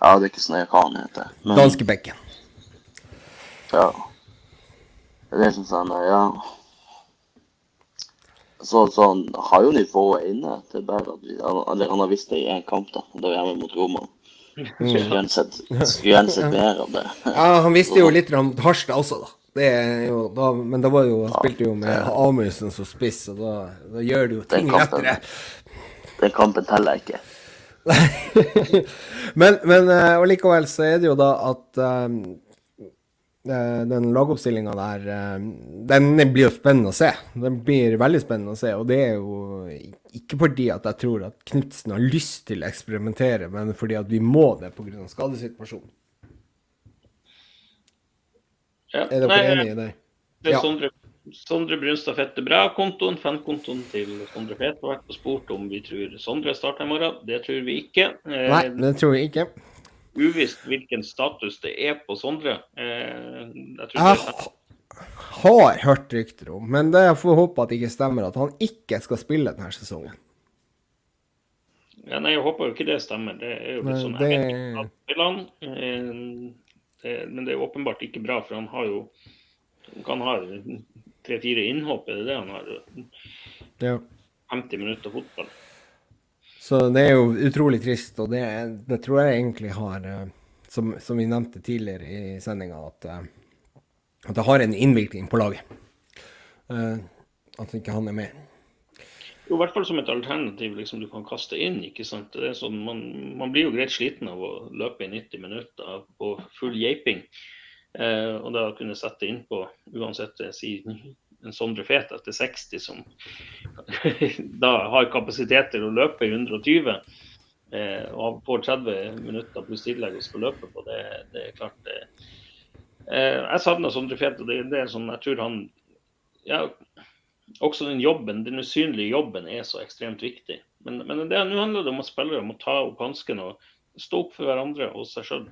Ja, det er ikke så nøye hva han heter. Danskebekken. Ja. Det jeg, sånn, ja. Så, så han har jo nivået inne. Det er bare at vi, han, eller han har visst det i én kamp, da. Det var hjemme mot Roma. Skulle gjerne sett, sett mer av det. Ja, han visste jo litt om Harstad også, da. Det er jo, da men da var jo, han spilte jo med Amundsen som spiss, og da, da gjør du jo ting Den kampen. lettere. Den kampen teller ikke. men men eh, og likevel så er det jo da at eh, den lagoppstillinga der, eh, den blir jo spennende å se. Den blir veldig spennende å se, og det er jo ikke fordi at jeg tror at Knutsen har lyst til å eksperimentere, men fordi at vi må det pga. skadesituasjonen. Ja. Er dere Nei, enige i det? Det er Ja. Sondre, Sondre Brunstad Fette Bra-kontoen, fankontoen til Sondre Fett, har vært og spurt om vi tror Sondre starter i morgen. Det tror vi ikke. Eh, Nei, det tror vi ikke. Uvisst hvilken status det er på Sondre. Eh, jeg tror Jeg har hørt rykter om, men det jeg får håpe at det ikke stemmer, at han ikke skal spille denne sesongen. Ja, nei, jeg håper jo ikke det stemmer. Det er jo litt sånn det- han. Eh, Men det er åpenbart ikke bra, for han har jo Han kan ha tre-fire innhopp, er det det han har? Ja. 50 minutter fotball. Så det er jo utrolig trist, og det, det tror jeg egentlig har, eh, som, som vi nevnte tidligere i sendinga, at, eh, at det har en innvirkning på laget. Uh, At ikke han er med. Jo, I hvert fall som et alternativ liksom du kan kaste inn. ikke sant? Sånn, man, man blir jo greit sliten av å løpe i 90 minutter på full geiping. Uh, og da kunne sette innpå uansett eh, si en Sondre Fet etter 60 som da har kapasitet til å løpe i 120 eh, og får 30 minutter pluss tillegg og skal løpe på, det, det er klart det. Eh, jeg savner Sondre Fet, og det, det er sånn, jeg tror han ja, også den jobben, den usynlige jobben er så ekstremt viktig. Men, men det, nå handler det om at spillere må ta opp hansken og stå opp for hverandre og seg sjøl.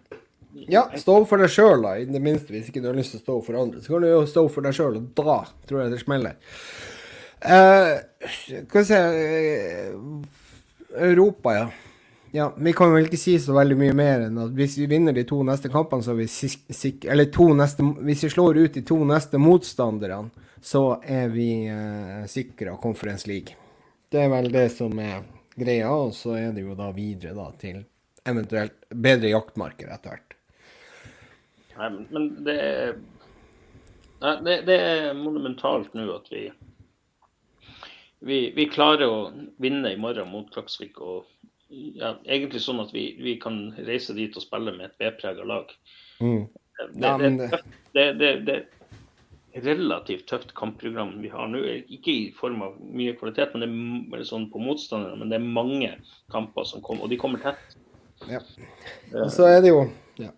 Ja, stå for deg sjøl, da, i det minste. Hvis ikke du har lyst til å stå for andre, så kan du jo stå for deg sjøl, og da tror jeg det smeller. Eh, skal vi se eh, Europa, ja. Ja, Vi kan vel ikke si så veldig mye mer enn at hvis vi vinner de to neste kampene, så er vi sik sik Eller to neste Hvis vi slår ut de to neste motstanderne, så er vi sikre sikra Conference League. Det er vel det som er greia, og så er det jo da videre da til eventuelt bedre jaktmarker etter hvert. Nei, men- det er det, det er monumentalt nå at vi, vi Vi klarer å vinne i morgen mot Klaksvik. og ja, Egentlig sånn at vi, vi kan reise dit og spille med et B-prega lag. Mm. Det, Ja, det, men det, det- det, det, det er relativt tøft kampprogram vi har nå. Ikke i form av mye kvalitet, men det er sånn på motstanderne. Men det er mange kamper som kommer, og de kommer tett. Ja. Eh, Og så er det jo ja,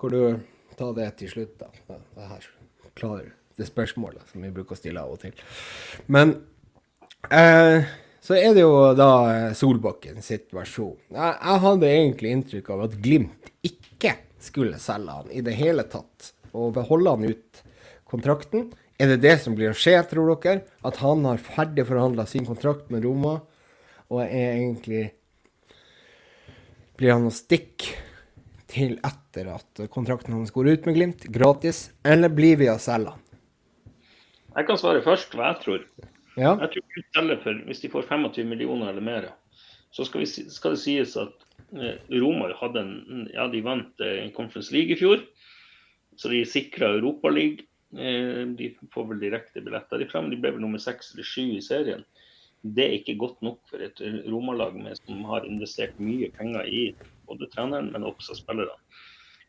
Hvor du tar det til slutt, da. Det her klarer. Det spørsmålet som vi bruker å stille av og til. Men eh, så er det jo da Solbakken sitt versjon. Jeg, jeg hadde egentlig inntrykk av at Glimt ikke skulle selge han i det hele tatt. Og beholde han ut kontrakten. Er det det som blir å skje, tror dere? At han har ferdig forhandla sin kontrakt med Roma, og er egentlig blir han å stikke til etter at kontrakten hans går ut med Glimt, gratis, eller blir vi å selge han? Jeg kan svare først hva jeg tror. Ja, Jeg tror Glimt selger for, Hvis de får 25 millioner eller mer, så skal, vi, skal det sies at eh, Roma hadde en, ja, de vant eh, en Conference League i fjor. Så de sikra Europaligaen. Eh, de får vel direkte billetter derfra, men de ble vel nummer seks eller sju i serien. Det er ikke godt nok for et Romalag med- som har investert mye penger i både treneren, men også spillerne.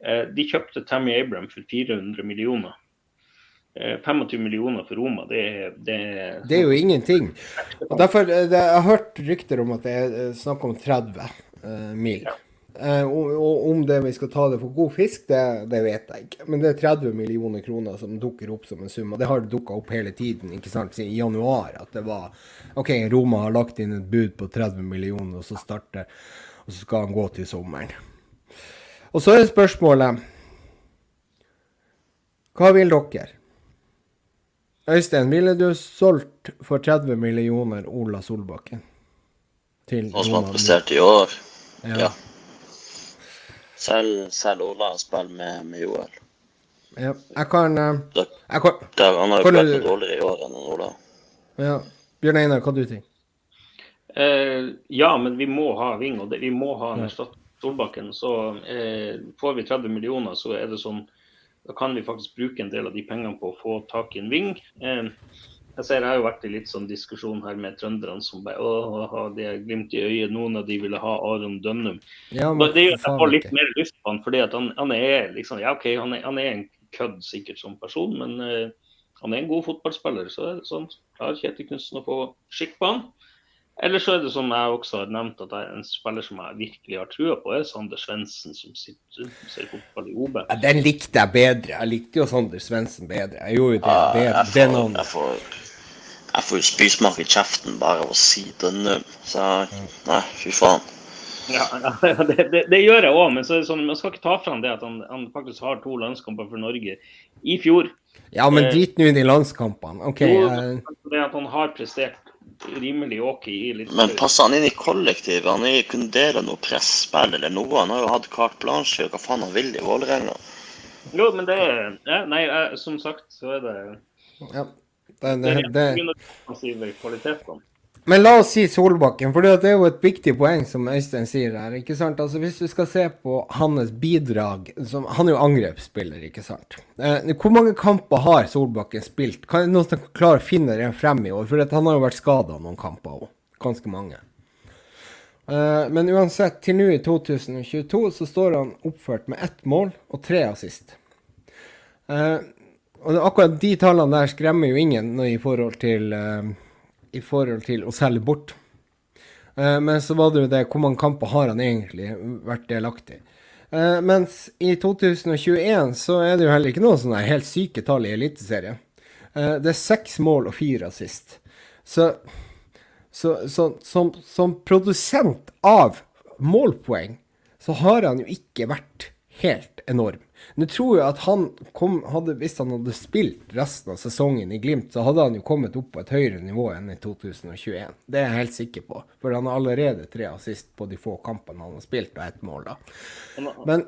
Eh, de kjøpte Tammy Abram for 400 millioner. Eh, 25 millioner for Roma, det, det, Det er jo ingenting. Og derfor, eh, det, Jeg har hørt rykter om at det er eh, snakk om 30 eh, mil. Eh, og, og om det vi skal ta det for god fisk, det, det vet jeg ikke. Men det er 30 millioner kroner som dukker opp som en sum. Og det har dukka opp hele tiden, ikke sant, siden i januar. At det var OK, Roma har lagt inn et bud på 30 millioner, og så starter Og så skal han gå til sommeren. Og så er spørsmålet Hva vil dere? Øystein, ville du solgt for 30 millioner Ola Solbakken? Til Nå som han presterte i år. Ja. Ja. Selv, selv Ola spiller med, med Joel. ja. Jeg kan, eh, jeg kan han har jo spilt dårligere i år enn Ola. ja. Bjørn Einar, hva du tenker Eh, ja, men vi må ha Ving, og det, vi må ha en erstatter Solbakken. Så eh, får vi 30 millioner, så er det sånn Da kan vi faktisk bruke en del av de pengene på å få tak i en Ving. Eh, jeg ser jeg har jo vært i litt sånn diskusjon her med trønderne som bare å, de har glimt i øyet. Noen av de ville ha Aron Dønnum. Ja, men, Det gjør at jeg får litt mer lyst på han, fordi at han, han er liksom Ja, OK, han er, han er en kødd sikkert som person, men eh, han er en god fotballspiller. Så det sånn, klarer Kjetil Knutsen å få skikk på han. Eller så er det som jeg også har nevnt, at jeg er en spiller som jeg virkelig har trua på, er Sander Svendsen, som sitter, ser fotball i OB. Ja, den likte jeg bedre. Jeg likte jo Sander Svendsen bedre. Jeg gjorde jo det. Ja, det, jeg, det får, navnet. jeg, får, jeg får jo spysmak i kjeften bare av å si den. Så nei, fy faen. Ja, ja, det, det, det gjør jeg òg, men så sånn, man skal ikke ta fram det at han, han faktisk har to landskamper for Norge i fjor. Ja, men Eh, drit nå i i landskampene. OK. Jo, det at han har prestert rimelig OK i litt Men passer han inn i kollektivet? Han er ikke kunderer noe presspill eller noe. Han har jo hatt carte blanche og hva faen han vil i Vålerenga. Jo, men det er ja, Nei, jeg, som sagt, så er det ja. det, det, det, er det. en det, det, det, kvalitetene. Men la oss si Solbakken, for det er jo et viktig poeng som Øystein sier her. ikke sant? Altså Hvis du skal se på hans bidrag som, Han er jo angrepsspiller, ikke sant. Eh, hvor mange kamper har Solbakken spilt? Kan noen som klarer å finne det frem i år? For han har jo vært skada noen kamper òg. Ganske mange. Eh, men uansett, til nå i 2022 så står han oppført med ett mål og tre assist. Eh, og akkurat de tallene der skremmer jo ingen i forhold til eh, i forhold til å selge bort. Eh, men så var det jo det, hvor mange kamper har han egentlig vært delaktig? Eh, mens i 2021 så er det jo heller ikke noe sånne helt syke tall i Eliteserien. Eh, det er seks mål og fire assist. Så, så, så som, som produsent av målpoeng, så har han jo ikke vært helt enorm. Nå tror jeg at han kom, hadde, Hvis han hadde spilt resten av sesongen i Glimt, så hadde han jo kommet opp på et høyere nivå enn i 2021. Det er jeg helt sikker på. For han har allerede tre assist på de få kampene han har spilt, og ett mål, da. Han har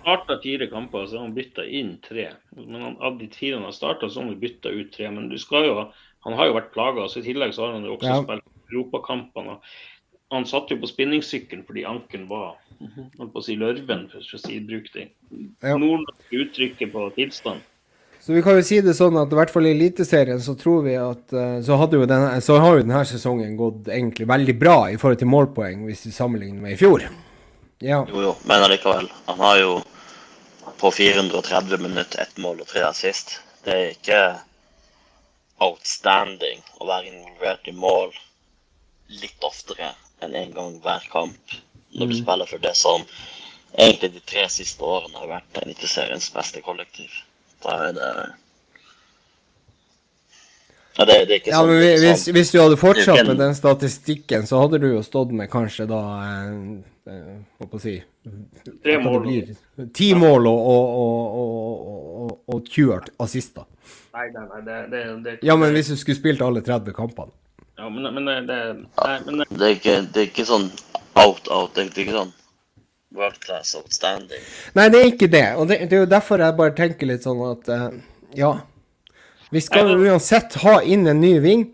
starta fire kamper, så har han bytta inn tre. Men han, av de fire han har starta, så har han bytta ut tre. Men du skal jo, han har jo vært plaga, så i tillegg så har han jo også Ja. spilt europakampene. Han satt jo på spinningsykkelen fordi ankelen var holdt på å si lørven, for å si bruk det Ja. nordnorske uttrykket på tilstand. Så vi kan jo si det sånn at i hvert fall i Eliteserien så tror vi at eh, så, hadde jo denne, så har jo denne sesongen gått egentlig veldig bra i forhold til målpoeng, hvis vi sammenligner med i fjor. Ja. Jo, jo, men allikevel. Han har jo på 430 minutter ett mål og tre assist. Det er ikke outstanding å være involvert i mål litt oftere enn én en gang hver kamp når du spiller for det som egentlig de tre siste årene har vært Eliteseriens beste kollektiv. Da er det ja, det, det er ikke Ja, sånn, men er hvis, sånn. hvis du hadde fortsatt med den statistikken, så hadde du jo stått med kanskje da eh, eh, Hva på å si Tre mål. Ti mål og, og, og, og, og, og 20 assister. Nei, nei, nei, det, det, det Ja, men hvis du skulle spilt alle 30 kampene. Ja, men, men det, det Nei, men det, Det er ikke, det er ikke sånn out-out. Det, er ikke sånn world class outstanding. Nei, det er ikke det. Og det, det er jo derfor jeg bare tenker litt sånn at uh, ja. Vi skal jo uansett ha inn en ny ving.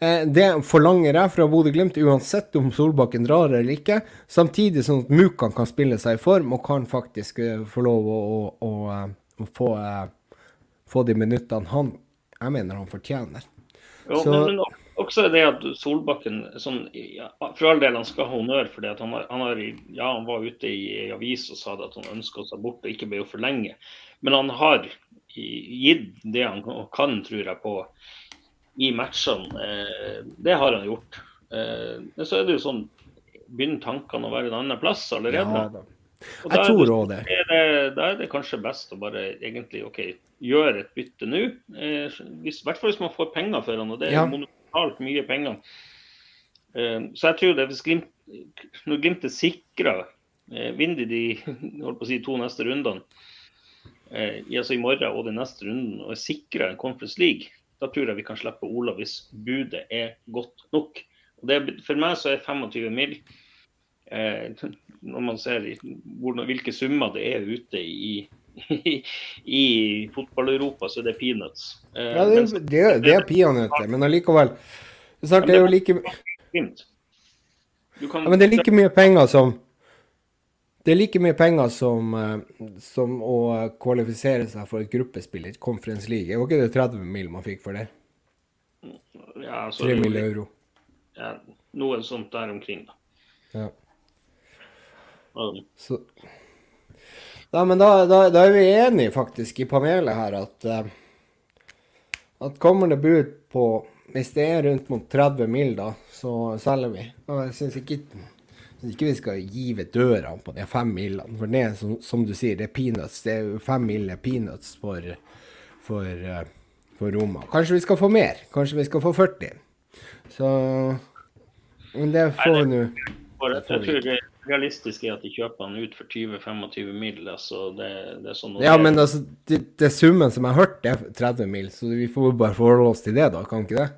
Eh, det forlanger jeg fra Bodø-Glimt, uansett om Solbakken drar eller ikke. Samtidig sånn at Mukan kan spille seg i form og kan faktisk eh, få lov å, å, å, eh, å få, eh, få de minuttene han jeg mener han fortjener. jo, Så- men, men også det at Solbakken sånn, ja, For all del, han skal ha honnør for det. at han, har, han, har, ja, han var ute i, i avis og sa at han ønska seg bort og ikke ble for lenge. Men han har gitt det han kan, tror jeg, på i matchene. Eh, det har han gjort. Eh, men så er det jo sånn Begynner tankene å være en annen plass allerede? Ja, da. Jeg tror òg det. det. Da er det kanskje best å bare egentlig OK, gjøre et bytte nå. Eh, I hvert fall hvis man får penger for han, og det er ja. monumentalt mye penger. Eh, så jeg tror det hvis Glimt, når Glimt er sikra Vind vinner de holdt på å si, to neste rundene, eh, altså i morgen og den neste runden, og er sikra en Conference League, da tror jeg vi kan slippe Ola hvis budet er godt nok. Det, for meg så er 25 mil eh, Når man ser hvilke summer det er ute i, i, i fotball-Europa, så er det peanuts. Eh, ja, det, er, det, det er peanøtter, men allikevel det er jo like ja, Men det er like mye penger som det er like mye penger som, eh, som å kvalifisere seg for et gruppespill i Conference League. Var ikke det 30 mil man fikk for det? Ja, altså, 3 mill. euro ja, noe sånt der omkring, da. Ja. Um. Så Ja, men da, da, da, er vi enige faktisk i panelet her at uh, at kommer det bud på Hvis det er rundt mot 30 mil, da, så selger vi. Og jeg syns ikke, ikke, vi skal give døra på de fem milene. For det er som, som, du sier, det er peanuts. Det er jo fem mil peanuts for, for, uh, for Roma. Kanskje vi skal få mer. Kanskje vi skal få 40. Så Men det får nå. Jeg tror realistiske er at de kjøper han ut for 20-25 mil. Altså det, det, er sånn Ja, men altså, det, det, summen som jeg har hørt, er 30 mil, så vi får bare forholde oss til det, da. Kan ikke det?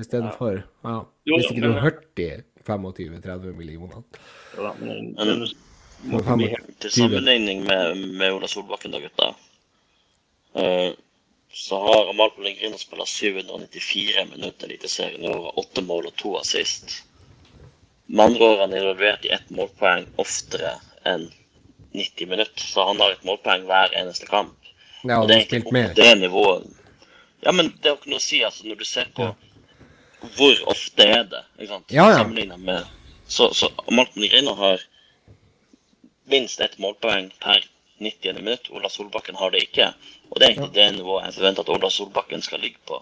Istedenfor ja. ja. Hvis ikke du har hørt de 25-30 millionene. Ja, men, men, til sammenligning med, med Ola Solbakken, da, gutta. Uh, så har Amal Pellegrino spilt 794 minutter i Eliteserien i år. Åtte mål og to assist. Med andre ord han er involvert i ett målpoeng oftere enn 90 minutter. Så han har et målpoeng hver eneste kamp. Ja, og det er spilt på Det nivået. Ja, men det er jo ikke noe å si, altså, når du ser på hvor ofte er det, ikke sant? Ja, ja. Sammenlignet med Så, så Amal Pellegrino har minst ett målpoeng per 90. minutt. Ola Solbakken har det ikke. Og det er egentlig det nivået jeg forventer at Ola Solbakken skal ligge på.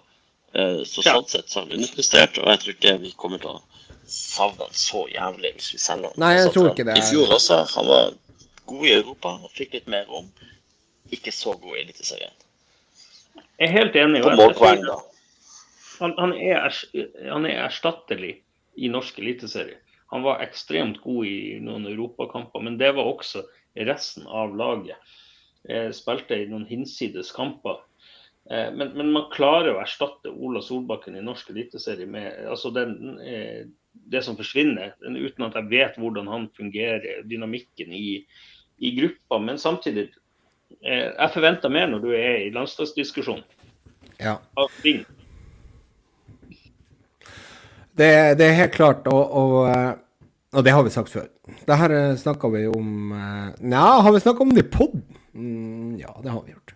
Eh, så sånn sett så har han underprestert, og jeg tror ikke vi kommer til å savne han så jævlig hvis vi selger han. Nei, jeg tror ikke det. I fjor også. Han var god i Europa og fikk litt mer rom. Ikke så god i Eliteserien. Jeg er helt enig. På målpoeng, da. Han, han, er, han er erstattelig i norsk eliteserie. Han var ekstremt god i noen europakamper, men det var også resten av laget. Jeg spilte i noen hinsides kamper. Eh, men, men, man klarer å erstatte Ola Solbakken i norsk eliteserie med altså den, eh, det som forsvinner, uten at jeg vet hvordan han fungerer, dynamikken i, i gruppa. Men samtidig, eh, jeg forventer mer når du er i landslagsdiskusjon. Ja. Det, det, er helt klart, og, og, og, det har vi sagt før. Det her snakka vi om Nja, har vi snakka om det i poden? Mm, ja, det har vi gjort.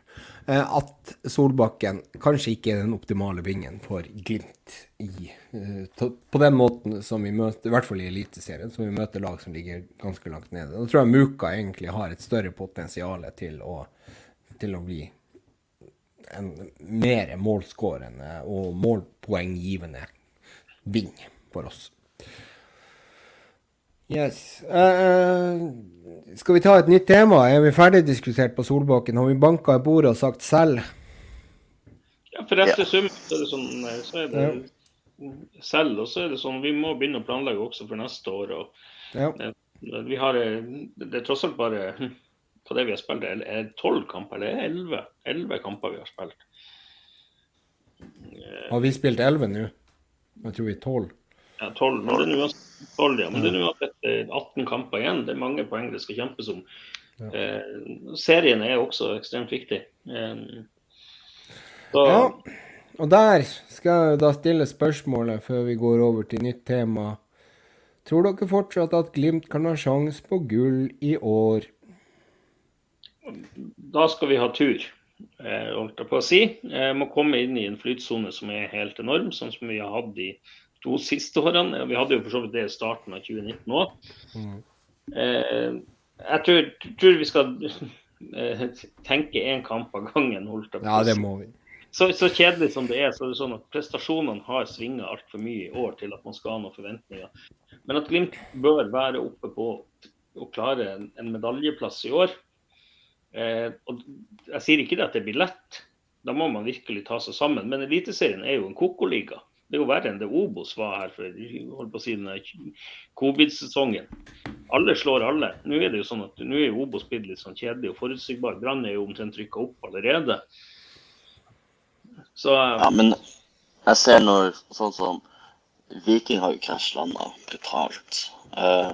Eh, at Solbakken kanskje ikke er den optimale vingen for Glimt i, eh, på den måten som vi møter, i hvert fall i Eliteserien, som vi møter lag som ligger ganske langt nede. Da tror jeg Muka egentlig har et større potensial til å, til å bli en mer målskårende og målpoenggivende ving for oss. Yes. Uh, skal vi ta et nytt tema? Er vi ferdig diskutert på Solbakken? Har vi banka i bordet og sagt selv? Ja, for neste ja. sum så er det sånn eh, så er det ja. selv. Og så er det sånn vi må begynne å planlegge også for neste år. Og, ja. vi har, det er tross alt bare på det vi har spilt, er det tolv kamper eller elleve? Elleve kamper vi har spilt. Har vi spilt elleve nå? Jeg tror vi er tolv. Ja, 12, men det er nå ja. Men det er nå 18 kamper igjen. Det er mange poeng det skal kjempes om. Ja. Eh, serien er også ekstremt viktig. Eh, så... Ja, og der skal jeg da stille spørsmålet før vi går over til nytt tema. Tror dere fortsatt at Glimt kan ha sjanse på gull i år? Da skal vi ha tur. eh, holdt jeg på å si. Jeg må komme inn i en flytsone som er helt enorm, sånn som vi har hatt de to siste årene. Vi hadde jo for så vidt det i starten av 2019 òg. Mm. Eh, jeg tror, tror vi skal eh, tenke én kamp av gangen. holdt Ja, det må vi. Så, så kjedelig som det er, så er det sånn at prestasjonene har svinga altfor mye i år til at man skal ha noen forventninger. Men at Glimt bør være oppe på å klare en, en medaljeplass i år. Eh, og jeg sier ikke det at det blir lett, da må man virkelig ta seg sammen. Men Eliteserien er jo en koko-liga. Det er jo verre enn det Obos var her for holdt på å si, den covid-sesongen. Alle slår alle. Nå er det jo sånn at nå er Obos blitt litt sånn kjedelig og forutsigbar. Brann er jo omtrent rykka opp allerede. Så Ja, men jeg ser når sånn som Viking har jo krasjlanda brutalt. Uh,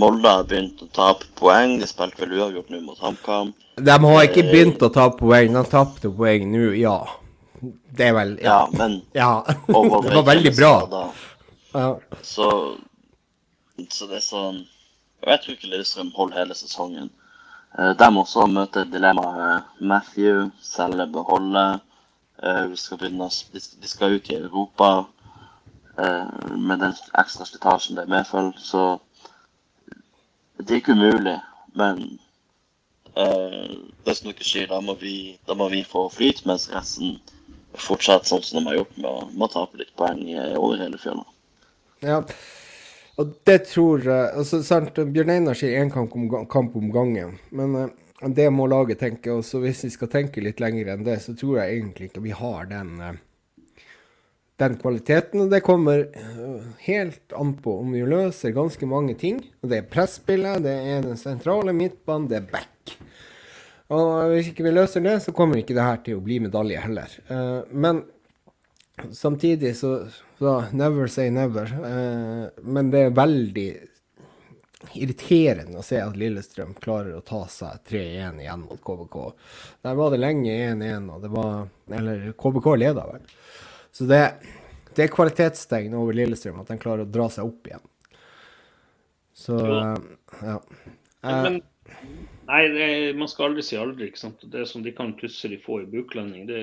Molde har begynt å tape poeng. De spilte vel uavgjort nå mot HamKam. De har ikke begynt å tape poeng. De tapte poeng nå, ja. Det er vel Ja, Ja. men ja. Det var veldig bra. Da. Ja. Så, så det er sånn Jeg tror ikke Lillestrøm holder hele sesongen. De De også møter dilemmaet Matthew, selge, beholde. Eh, Vi skal begynne, de skal- ut i Europa eh, med den ekstra slitasjen det medfølger. Så det er ikke umulig, men eh, det som dere sier, da må vi, da må vi få flyt, mens resten fortsetter sånn som de har gjort, med å, med å tape litt poeng over hele fjøla. Ja. Og det tror altså, sant, Bjørn Einar sier én kamp, kamp om gangen. Men uh, det må laget tenke. Og hvis vi skal tenke litt lenger enn det, så tror jeg egentlig ikke vi har den uh, den kvaliteten. Og det kommer uh, helt an på om vi løser ganske mange ting. Og det er presspillet, det er den sentrale midtbanen, det er back. Og hvis ikke vi løser det, så kommer ikke det her til å bli medalje heller. Uh, men samtidig så, så Never say never. Uh, men det er veldig irriterende å se at Lillestrøm klarer å ta seg 3-1 igjen mot KBK. Der var det lenge 1-1, og det var Eller KBK leda vel. Så det, det er kvalitetstegn over Lillestrøm at de klarer å dra seg opp igjen. Så eh, ja. Men, nei, det, man skal aldri si aldri. ikke sant? Det som de kan plutselig få i buklanding. det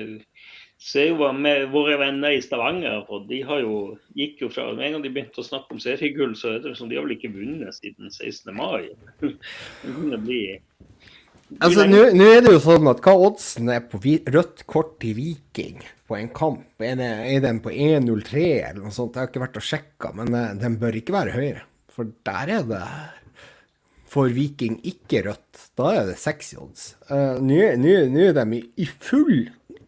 ser jo hva med våre venner i Stavanger fått. De har jo, gikk jo fra, Med en gang de begynte å snakke om seriegull, så er det som de har vel ikke vunnet siden 16. mai. de, Altså, Nå er det jo sånn at hva oddsen er på rødt kort til Viking på en kamp? Er, det, er den på 1,03 eller noe sånt? Jeg har ikke vært og sjekka, men eh, den bør ikke være høyere. For der er det for Viking ikke rødt. Da er det seks odds. Uh, Nå er- de i, i full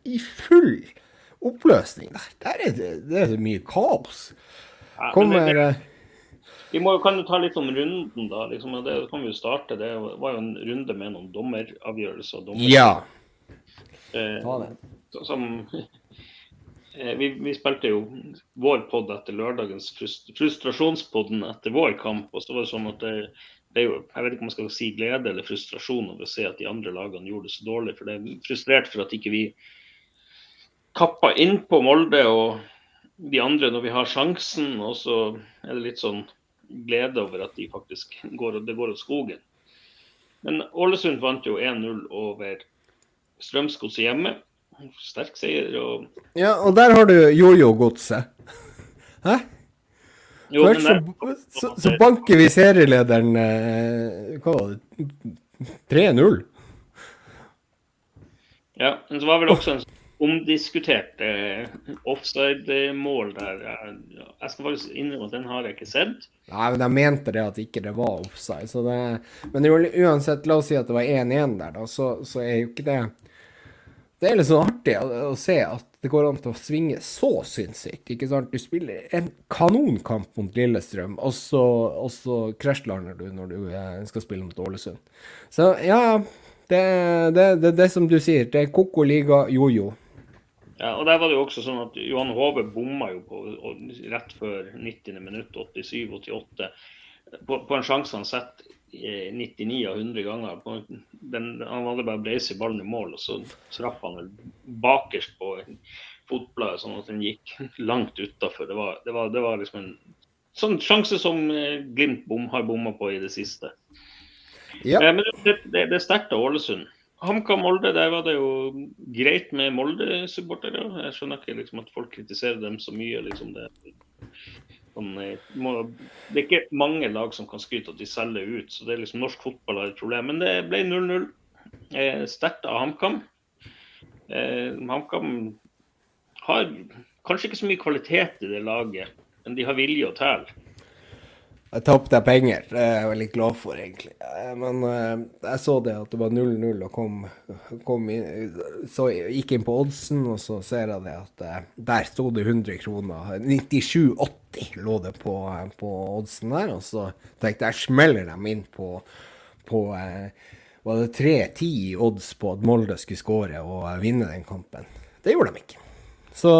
i full oppløsning der. Der er det, det er så mye kaos. Ja, Kommer det- eh, Vi må, kan jo ta litt om runden, da. liksom, Det kan vi jo starte. Det var jo en runde med noen dommeravgjørelser. Dommer, Ja. eh, Ta det. som eh, vi, vi spilte jo vår pod etter lørdagens frust, frustrasjonspodden etter vår kamp. og så var det sånn at det, det er jo, Jeg vet ikke om man skal si glede eller frustrasjon over å se at de andre lagene gjorde det så dårlig. For det er frustrert for at ikke vi kappa inn på Molde og de andre når vi har sjansen. Og så er det litt sånn glede over at de faktisk går, det går av skogen. Men Ålesund vant jo 1-0 over Strømsgodset hjemme. Sterk seier. og ja, og der har du jojo-godset. Hæ? Jo, Først så, så, så banker vi serielederen eh, Hva var det? 3-0. Ja, men så var vel også en sånn omdiskutert eh, offside-mål der. Jeg, jeg skal faktisk innrømme at den har jeg ikke sett. Nei, men de mente det at ikke det var offside. Så det, men det uansett, la oss si at det var 1-1 der, da, så, så er jo ikke det Det er litt sånn artig å, å se at det går an til å svinge så sinnssykt. ikke sant? Du spiller en kanonkamp mot Lillestrøm, og så, og så krasjlander du når du eh, skal spille mot Ålesund. Så ja, det er det, det, det som du sier. Det er Koko liga jojo. Ja, og der var det jo også sånn at Johan Hove bomma jo på rett før 90. minutt, 87-88, på, på en sjanse han setter 99 av 100 ganger. Den, han hadde bare breise ballen i mål, og så traff han vel bakerst på fotbladet, sånn at den gikk langt utafor. Det, var- det, det var liksom en sånn sjanse som eh, Glimt bom, har bomma på i det siste. Ja. Eh, Men det, det, det er sterkt av Ålesund. HamKam Molde, der var det jo greit med Molde-supportere. Jeg skjønner ikke liksom, at folk kritiserer dem så mye. Liksom, det, sånn, må, det, er ikke mange lag som kan skryte at de selger ut, så det er liksom norsk fotball har et problem. Men det ble 0-0. Eh, Sterkt av HamKam. Eh, HamKam har kanskje ikke så mye kvalitet i det laget, men de har vilje og tæl. Jeg tapte penger. Det er jeg veldig glad for, egentlig. Eh, men uh, jeg så det at det var 0-0 og kom, kom inn, så gikk inn på oddsen, og så ser jeg det at uh, der sto det 100 kroner. 97,80 lå det på, på, oddsen der. Og så tenkte jeg smeller dem inn på, på Var det 3-10 odds på at Molde skulle skåre og vinne den kampen? Det gjorde de ikke. Så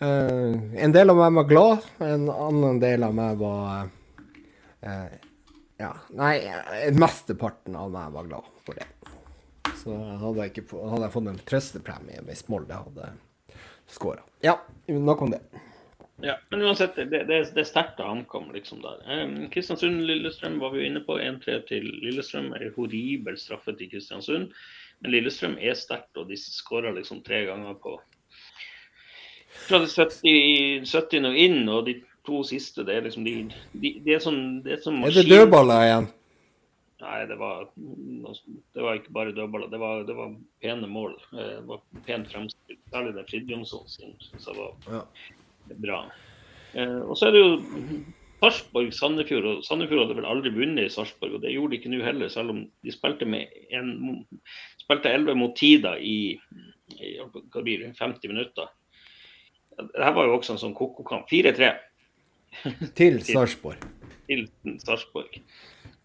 en del av meg var glad, en annen del av meg var Eh, ja. Nei, mesteparten av meg var glad for det. Så hadde jeg, ikke, hadde jeg fått en trøstepremie hvis Molde hadde skåra. Ja, nok om det. Ja, men uansett, det, det, det er sterkt å ankomme liksom der. Kristiansund-Lillestrøm var vi jo inne på. 1-3 til Lillestrøm. En horribel straffe til Kristiansund. Men Lillestrøm er sterkt, og de skåra liksom tre ganger på fra det 70, 70 og inn, og de to siste, det er liksom de, de, de er sånn det Er, sånn er det dødballer igjen? Nei, det var, det var ikke bare dødballer. Det var, det var pene mål. Eh, det var pent fremstilt. Særlig det Fridtjonsson sin som var ja. bra. Eh, og så er det jo Sarpsborg-Sandefjord. og Sandefjord hadde vel aldri vunnet i Sarpsborg, og det gjorde de ikke nå heller, selv om de spilte med en, spilte 11 mot 10 da i, i 50 minutter. Dette var jo også en sånn koko-kamp. 4-3. Til Sarpsborg. Til Sarpsborg.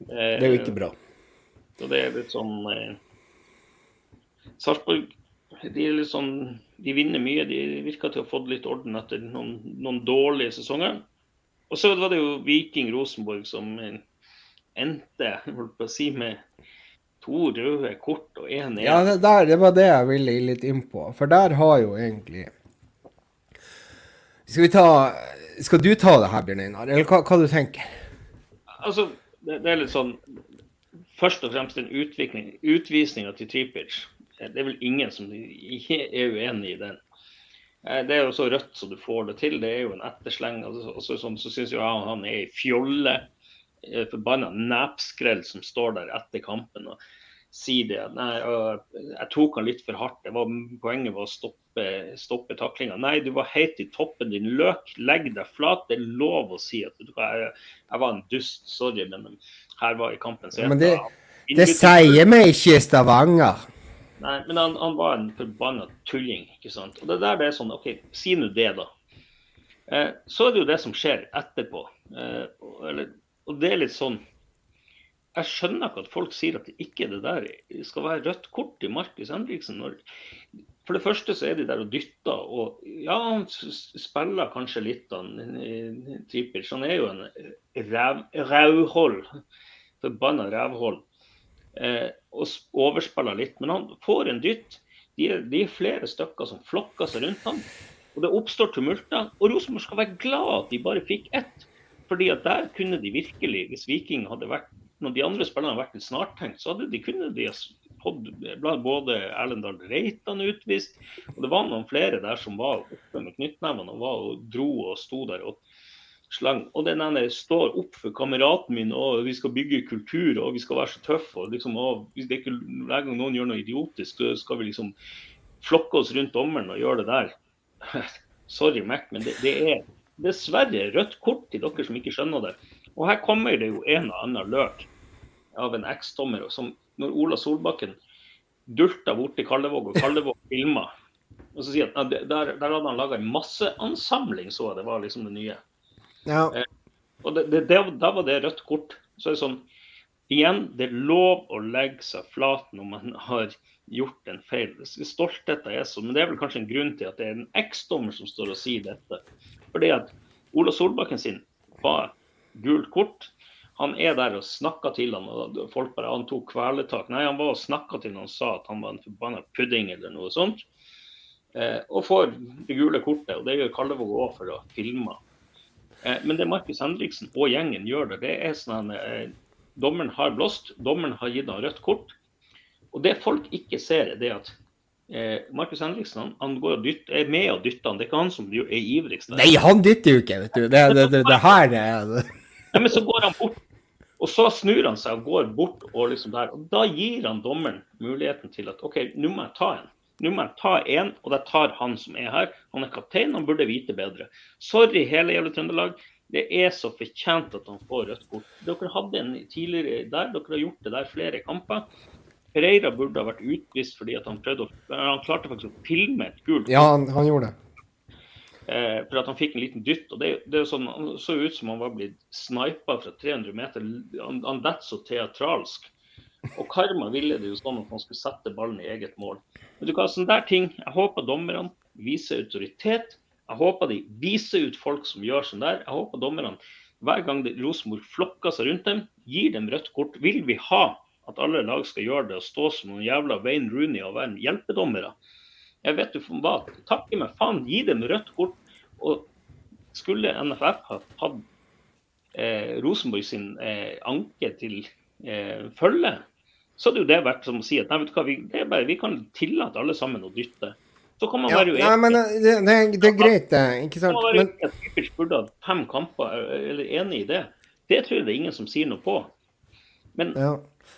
Det er jo ikke bra. Så det er litt sånn eh, Sarpsborg de, sånn, de vinner mye. De virker til å ha fått litt orden etter noen, noen dårlige sesonger. Og så var det jo Viking Rosenborg som endte holdt si, med to røde kort og én Ja, det, der, det var det jeg ville litt inn på. For der har jo egentlig Skal vi ta skal du ta det her, Bjørn Einar, eller hva, hva du tenker Altså, det, det, er litt sånn Først og fremst en utvikling, utvisninga til Tripic. Det er vel ingen som er uenig i den. Eh, det er jo så rødt som du får det til. Det er jo en ettersleng. Og så, så, så syns jeg han er ei fjolle. Eh, Forbanna nepskrell som står der etter kampen. og si det. Nei, jeg tok han litt for hardt. Det var, poenget var å stoppe, stoppe taklinga. Nei, du var helt i toppen din løk. Legg deg flat. Det er lov å si at du, jeg, jeg, var en dust. Sorry, men her var i kampen. men det, det sier meg ikke i Stavanger. Nei, men han, han var en forbanna tulling. ikke sant? Og det der det er sånn, OK, si nå det, da. Eh, så er det jo det som skjer etterpå. Eh, eller, og det er litt sånn jeg skjønner ikke at folk sier at det ikke det der skal være rødt kort til Markus Henriksen. Når, for det første så er de der og dytter, og ja, han spiller kanskje litt av Tripic. Han er jo en ræv, rævhold. Forbanna rævhold. Eh, og overspiller litt. Men han får en dytt. De er, de er flere stykker som flokker seg rundt ham. Og det oppstår tumulter. Og Rosenborg skal være glad at de bare fikk ett. Fordi at der kunne de virkelig, hvis Viking hadde vært når de andre spillerne har vært litt snartenkt, så hadde de kunnet de fått både Erlendal Reitan utvist, og det var noen flere der som var oppe med knyttnevene og, og dro og sto der og slang. Og den ene står opp for kameraten min og vi skal bygge kultur og vi skal være så tøffe. og liksom, og hvis det ikke, Hver gang noen gjør noe idiotisk, så skal vi liksom flokke oss rundt dommeren og gjøre det der. Sorry, Mac, men det, det er dessverre rødt kort til dere som ikke skjønner det. Og her kommer det jo en og annen løk av en eksdommer. som Når Ola Solbakken dulta bort til Kallevåg, og Kallevåg filma og så sier han, der, der hadde han laga en masseansamling, så jeg det var liksom det nye. Ja. Eh, og det, det, det, Da var det rødt kort. Så er det sånn Igjen, det er lov å legge seg flat når man har gjort en feil. Stoltheten er sånn, men det er vel kanskje en grunn til at det er en eksdommer som står og sier dette. Fordi at Ola Solbakken sin var gult kort. Han er der og snakker til han, og folk bare han tok kvelertak. Nei, han var og snakka til han og sa at han var en forbanna pudding eller noe sånt. Eh, og får det gule kortet, og det gjør Kallevåg òg for å filme. Eh, men det Markus Henriksen og gjengen gjør det, det er sånn at eh, dommeren har blåst, dommeren har gitt han rødt kort. Og det folk ikke ser, er det at eh, Markus Henriksen han, han går og dytter, er med og dytter han. Det er ikke han som er ivrigst. der. Nei, han dytter jo ikke, vet du. Det, det, det, det her er Nei, men så går han bort, og så snur han seg og går bort. Og liksom der, og da gir han dommeren muligheten til at OK, nå må jeg ta en. Nå må jeg ta en, og det tar han som er her. Han er kaptein, han burde vite bedre. Sorry, hele jævla Trøndelag. Det er så fortjent at han får rødt kort. Dere hadde en tidligere der, dere har gjort det der flere kamper. Pereira burde ha vært utvist fordi han prøvde å Han klarte faktisk å filme et gult Ja, han, han gjorde det. Eh, for at han fikk en liten dytt. og det, det er sånn, Han så ut som han var blitt snipa fra 300 meter. Han, han detter så teatralsk. Og Karma ville det jo sånn at han skulle sette ballen i eget mål. Men du hva, sånne der ting, Jeg håper dommerne viser autoritet. Jeg håper de viser ut folk som gjør sånn der. Jeg håper dommerne hver gang Rosenborg flokker seg rundt dem, gir dem rødt kort. Vil vi ha at alle lag skal gjøre det og stå som noen jævla Wayne Rooney og være hjelpedommere? Jeg vet du hva, takke meg faen, gi dem rødt kort. Og skulle NFF ha hatt eh, Rosenborg sin eh, anke til eh, følge, så hadde jo det vært som å si at nei, vet du hva, vi, det bare, vi kan tillate alle sammen å dytte. Så kan man Ja, være nei, uenig. men eh, det, det, det er greit, det. Ikke sant? man være Men at burde hatt fem kamper, eller enig i det. Det tror jeg det er ingen som sier noe på. Men ja.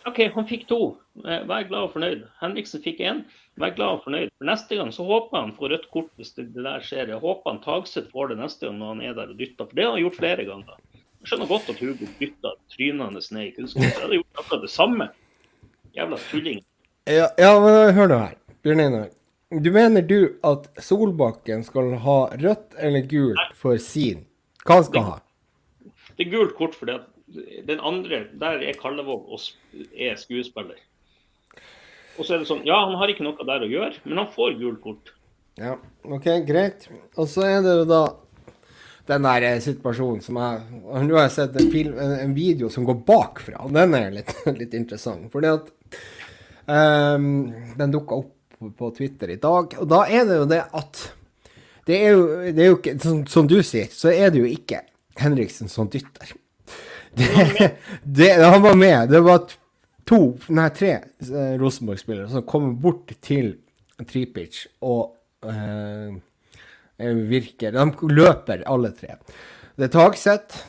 OK, han fikk to. Eh, Vær glad og fornøyd. Henriksen fikk én. Vær glad og fornøyd. For Neste gang så håper jeg han får rødt kort hvis det, der skjer. Jeg håper han Tagseth får det neste gang når han er der og dytter. For det har han gjort flere ganger. Jeg skjønner godt at Hugo dytta trynende ned i kunstgress. Jeg hadde gjort akkurat det samme. Jævla tulling. Ja, ja, men hør nå her. Bjørn Einar. Du mener du at Solbakken skal ha rødt eller gult for sin? Hva han skal ha? Det er gult kort fordi at den andre, der er Kallevåg og er skuespiller. Og så er det sånn, ja, han har ikke noe der å gjøre, men han får gult kort. Ja, OK, greit. Og så er det jo da den der eh, situasjonen som jeg Nå har jeg sett en, film, en, en video som går bakfra, og den er litt, litt interessant. Fordi at um, Den dukka opp på Twitter i dag, og da er det jo det at Det er jo, det er jo ikke som, som du sier, så er det jo ikke Henriksen som dytter. Det, det, han var med. Det var to, nei, tre eh, Rosenborg-spillere som kommer bort til Tripic og eh, virker De løper alle tre. Det er Tagseth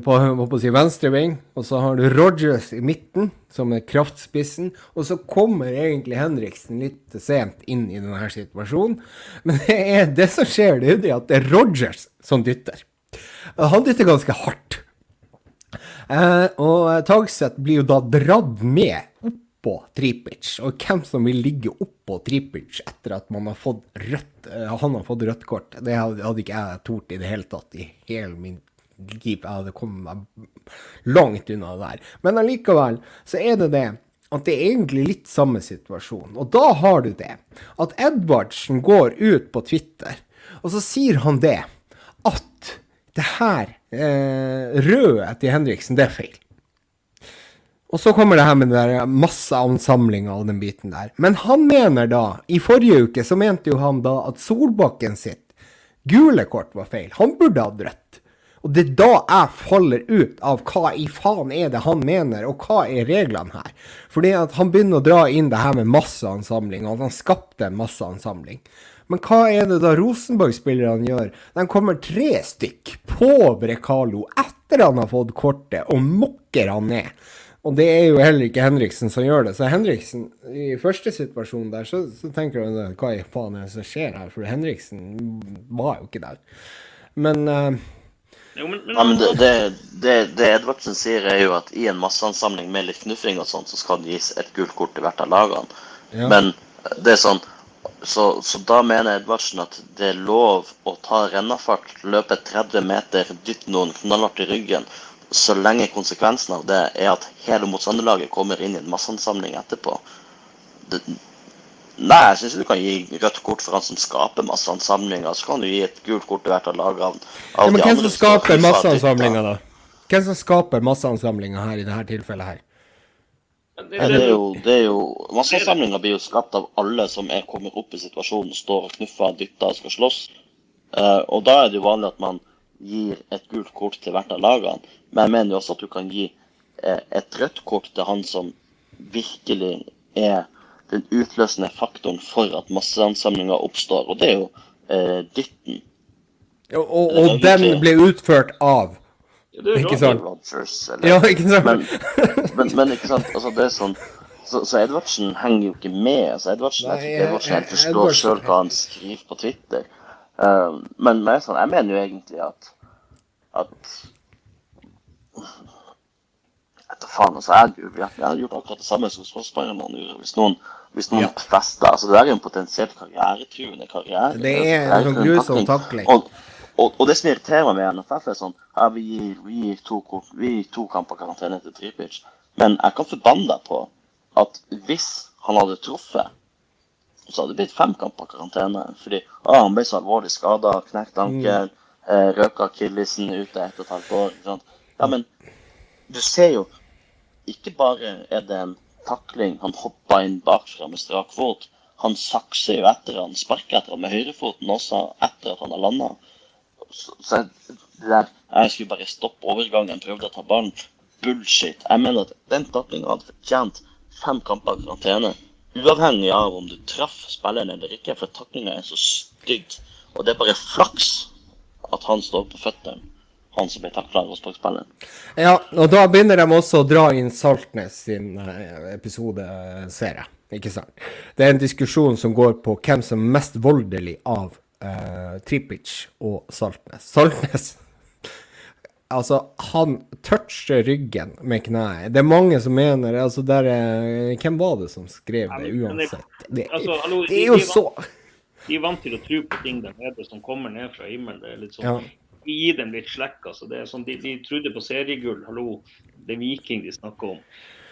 på, på, si venstre ving, og så har du Rogers i midten, som er kraftspissen, og så kommer egentlig Henriksen litt sent inn i denne situasjonen. Men det, er, det som skjer, det er at det er Rogers som dytter. Han dytter ganske hardt. Eh, og Tagseth blir jo da dratt med oppå Tripic. Og hvem som vil ligge oppå Tripic etter at man har fått rødt, eh, han har fått rødt kort, det hadde, ikke jeg tort i det hele tatt i hele min. Jeg hadde kommet meg langt unna det der. Men allikevel så er det det at det er egentlig litt samme situasjon. Og da har du det at Edvardsen går ut på Twitter, og så sier han det at det her eh, røde til Henriksen, det er feil. Og så kommer det her med den masseansamlinga og den biten der. Men han mener da, i forrige uke så mente jo han da at Solbakken sitt gule kort var feil. Han burde hatt rødt. Og det er da jeg faller ut av hva i faen er det han mener, og hva er reglene her. Fordi at han begynner å dra inn det her med masseansamling, og at han skapte en masseansamling. Men hva er det da Rosenborg-spillerne gjør? De kommer tre stykk på Brekalo etter han har fått kortet, og mokker han ned. Og det er jo heller ikke Henriksen som gjør det. Så Henriksen, i første situasjon der, så, så tenker du hva i faen er det som skjer her? For Henriksen var jo ikke der. Men uh, Jo, men, men, Ja, men det, det, det, det Edvardsen sier, er jo at i en masseansamling med litt knuffing og sånn, så skal det gis et gult kort til hvert av lagene. Ja. Men det er sånn så, så da mener Edvardsen at det er lov å ta rennafart, løpe 30 meter, dytte noen knallhardt i ryggen, så lenge konsekvensen av det er at hele motstanderlaget kommer inn i en masseansamling etterpå. Det, nei, jeg syns du kan gi rødt kort for han som skaper masseansamlinger. Så kan du gi et gult kort til hvert av lagene. av ja, men hvem som skaper dytte. da? Hvem som skaper masseansamlinger her i dette tilfellet her? Det, Ja, det er jo, det er jo Masseansamlinger blir jo skapt av alle som er kommet opp i situasjonen, står og knuffer, dytter og skal slåss. Eh, og da er det jo vanlig at man gir et gult kort til hvert av lagene. Men jeg mener jo også at du kan gi eh, et rødt kort til han som virkelig er den utløsende faktoren for at masseansamlinga oppstår. Og det er jo eh, dytten. Og, og, og den ble utført av det er Ikke sant? Rogers, eller Ja, ikke sant? Men, men, men ikke sant, altså det er sånn så, så Edvardsen henger jo ikke med. altså Edvardsen, Nei, jeg Edvardsen eh, forstår sjøl hva han skriver på Twitter. Eh, men men sånn, jeg mener jo egentlig at at Etter faen, altså, jeg jeg har gjort akkurat det samme som Sportsbarnemannen gjorde. Hvis noen, hvis noen Ja. fester altså Det der er jo en potensielt karrieretruende karriere. Det er en Det er en grusom takling. takling. Og, og, og det som irriterer meg med NFF, er sånn ja, vi, gir, vi, gir to, vi gir to kamper karantene til Tripic. Men jeg kan forbanne deg på at hvis han hadde truffet, så hadde det blitt fem kamper karantene. Fordi ah, han ble så alvorlig skada, knekt ankel, eh, røka akillesen ute et og et halvt år. Ja, men du ser jo Ikke bare er det en takling, han hoppa inn bakfra med strak fot. Han sakser jo etter han, sparker etter han med høyrefoten også etter at han har landa. Så, så jeg- det der Jeg skulle bare stoppe overgangen, prøvde å ta ballen. Bullshit. Jeg mener at den taklinga hadde fortjent fem kamper karantene. Uavhengig av om du traff spilleren eller ikke, for taklinga er så stygg. Og det er bare flaks at han står på føttene, han som ble takla av Rosenborg-spilleren. Ja, og da begynner de også å dra inn Saltnes sin eh, episode, ser jeg. Ikke sant? Det er en diskusjon som går på hvem som er mest voldelig av uh, Tripic og Saltnes. Saltnes Altså, han toucher ryggen med kneet. Det er mange som mener altså der er, Hvem var det som skrev det, uansett? Det, altså, hallo, det er jo de- de- så De er vant til å tro på ting der nede som kommer ned fra himmelen. Det er litt sånn, Ja. Gir dem litt slekk. altså. Det er sånn, de, de trodde på seriegull. Hallo, det er Viking de snakker om.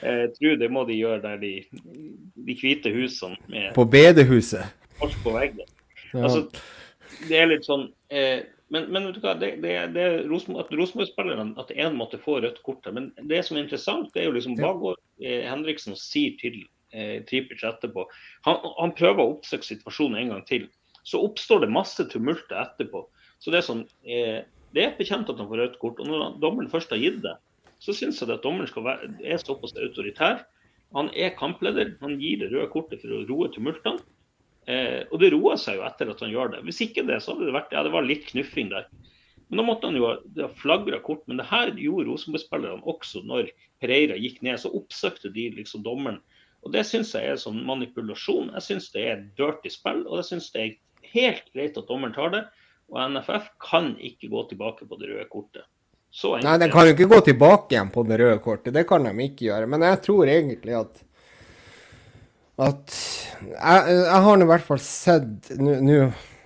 Jeg tror det må de gjøre der de, de hvite husene med På bedehuset. kors på veggen. Ja. Altså, det er litt sånn eh, men, men vet du hva, det, det, det Rosenborg- at Rosenborg-spillerne at én måtte få rødt kort her. Men det som er interessant, det er jo liksom hva går eh, Henriksen sier til eh, Tripic etterpå. Han, han prøver å oppsøke situasjonen en gang til. Så oppstår det masse tumulter etterpå. Så det er sånn eh, Det er bekjent at han får rødt kort. Og når dommeren først har gitt det, så syns jeg at dommeren skal være, er såpass autoritær. Han er kampleder. Han gir det røde kortet for å roe tumultene. Eh, og det roer seg jo etter at han gjør det. Hvis ikke det, så hadde det vært ja, det var litt knuffing der. Men da måtte han jo ha- flagra kort. Men det her gjorde Rosenborg-spillerne også når Pereira gikk ned. Så oppsøkte de liksom dommeren. Og det syns jeg er sånn manipulasjon. Jeg syns det er dirty spill, og jeg syns det er helt greit at dommeren tar det. Og NFF kan ikke gå tilbake på det røde kortet. Så Nei, de kan jo ikke gå tilbake igjen på det røde kortet. Det kan de ikke gjøre. Men jeg tror egentlig at at Jeg, jeg har nå i hvert fall sett Nå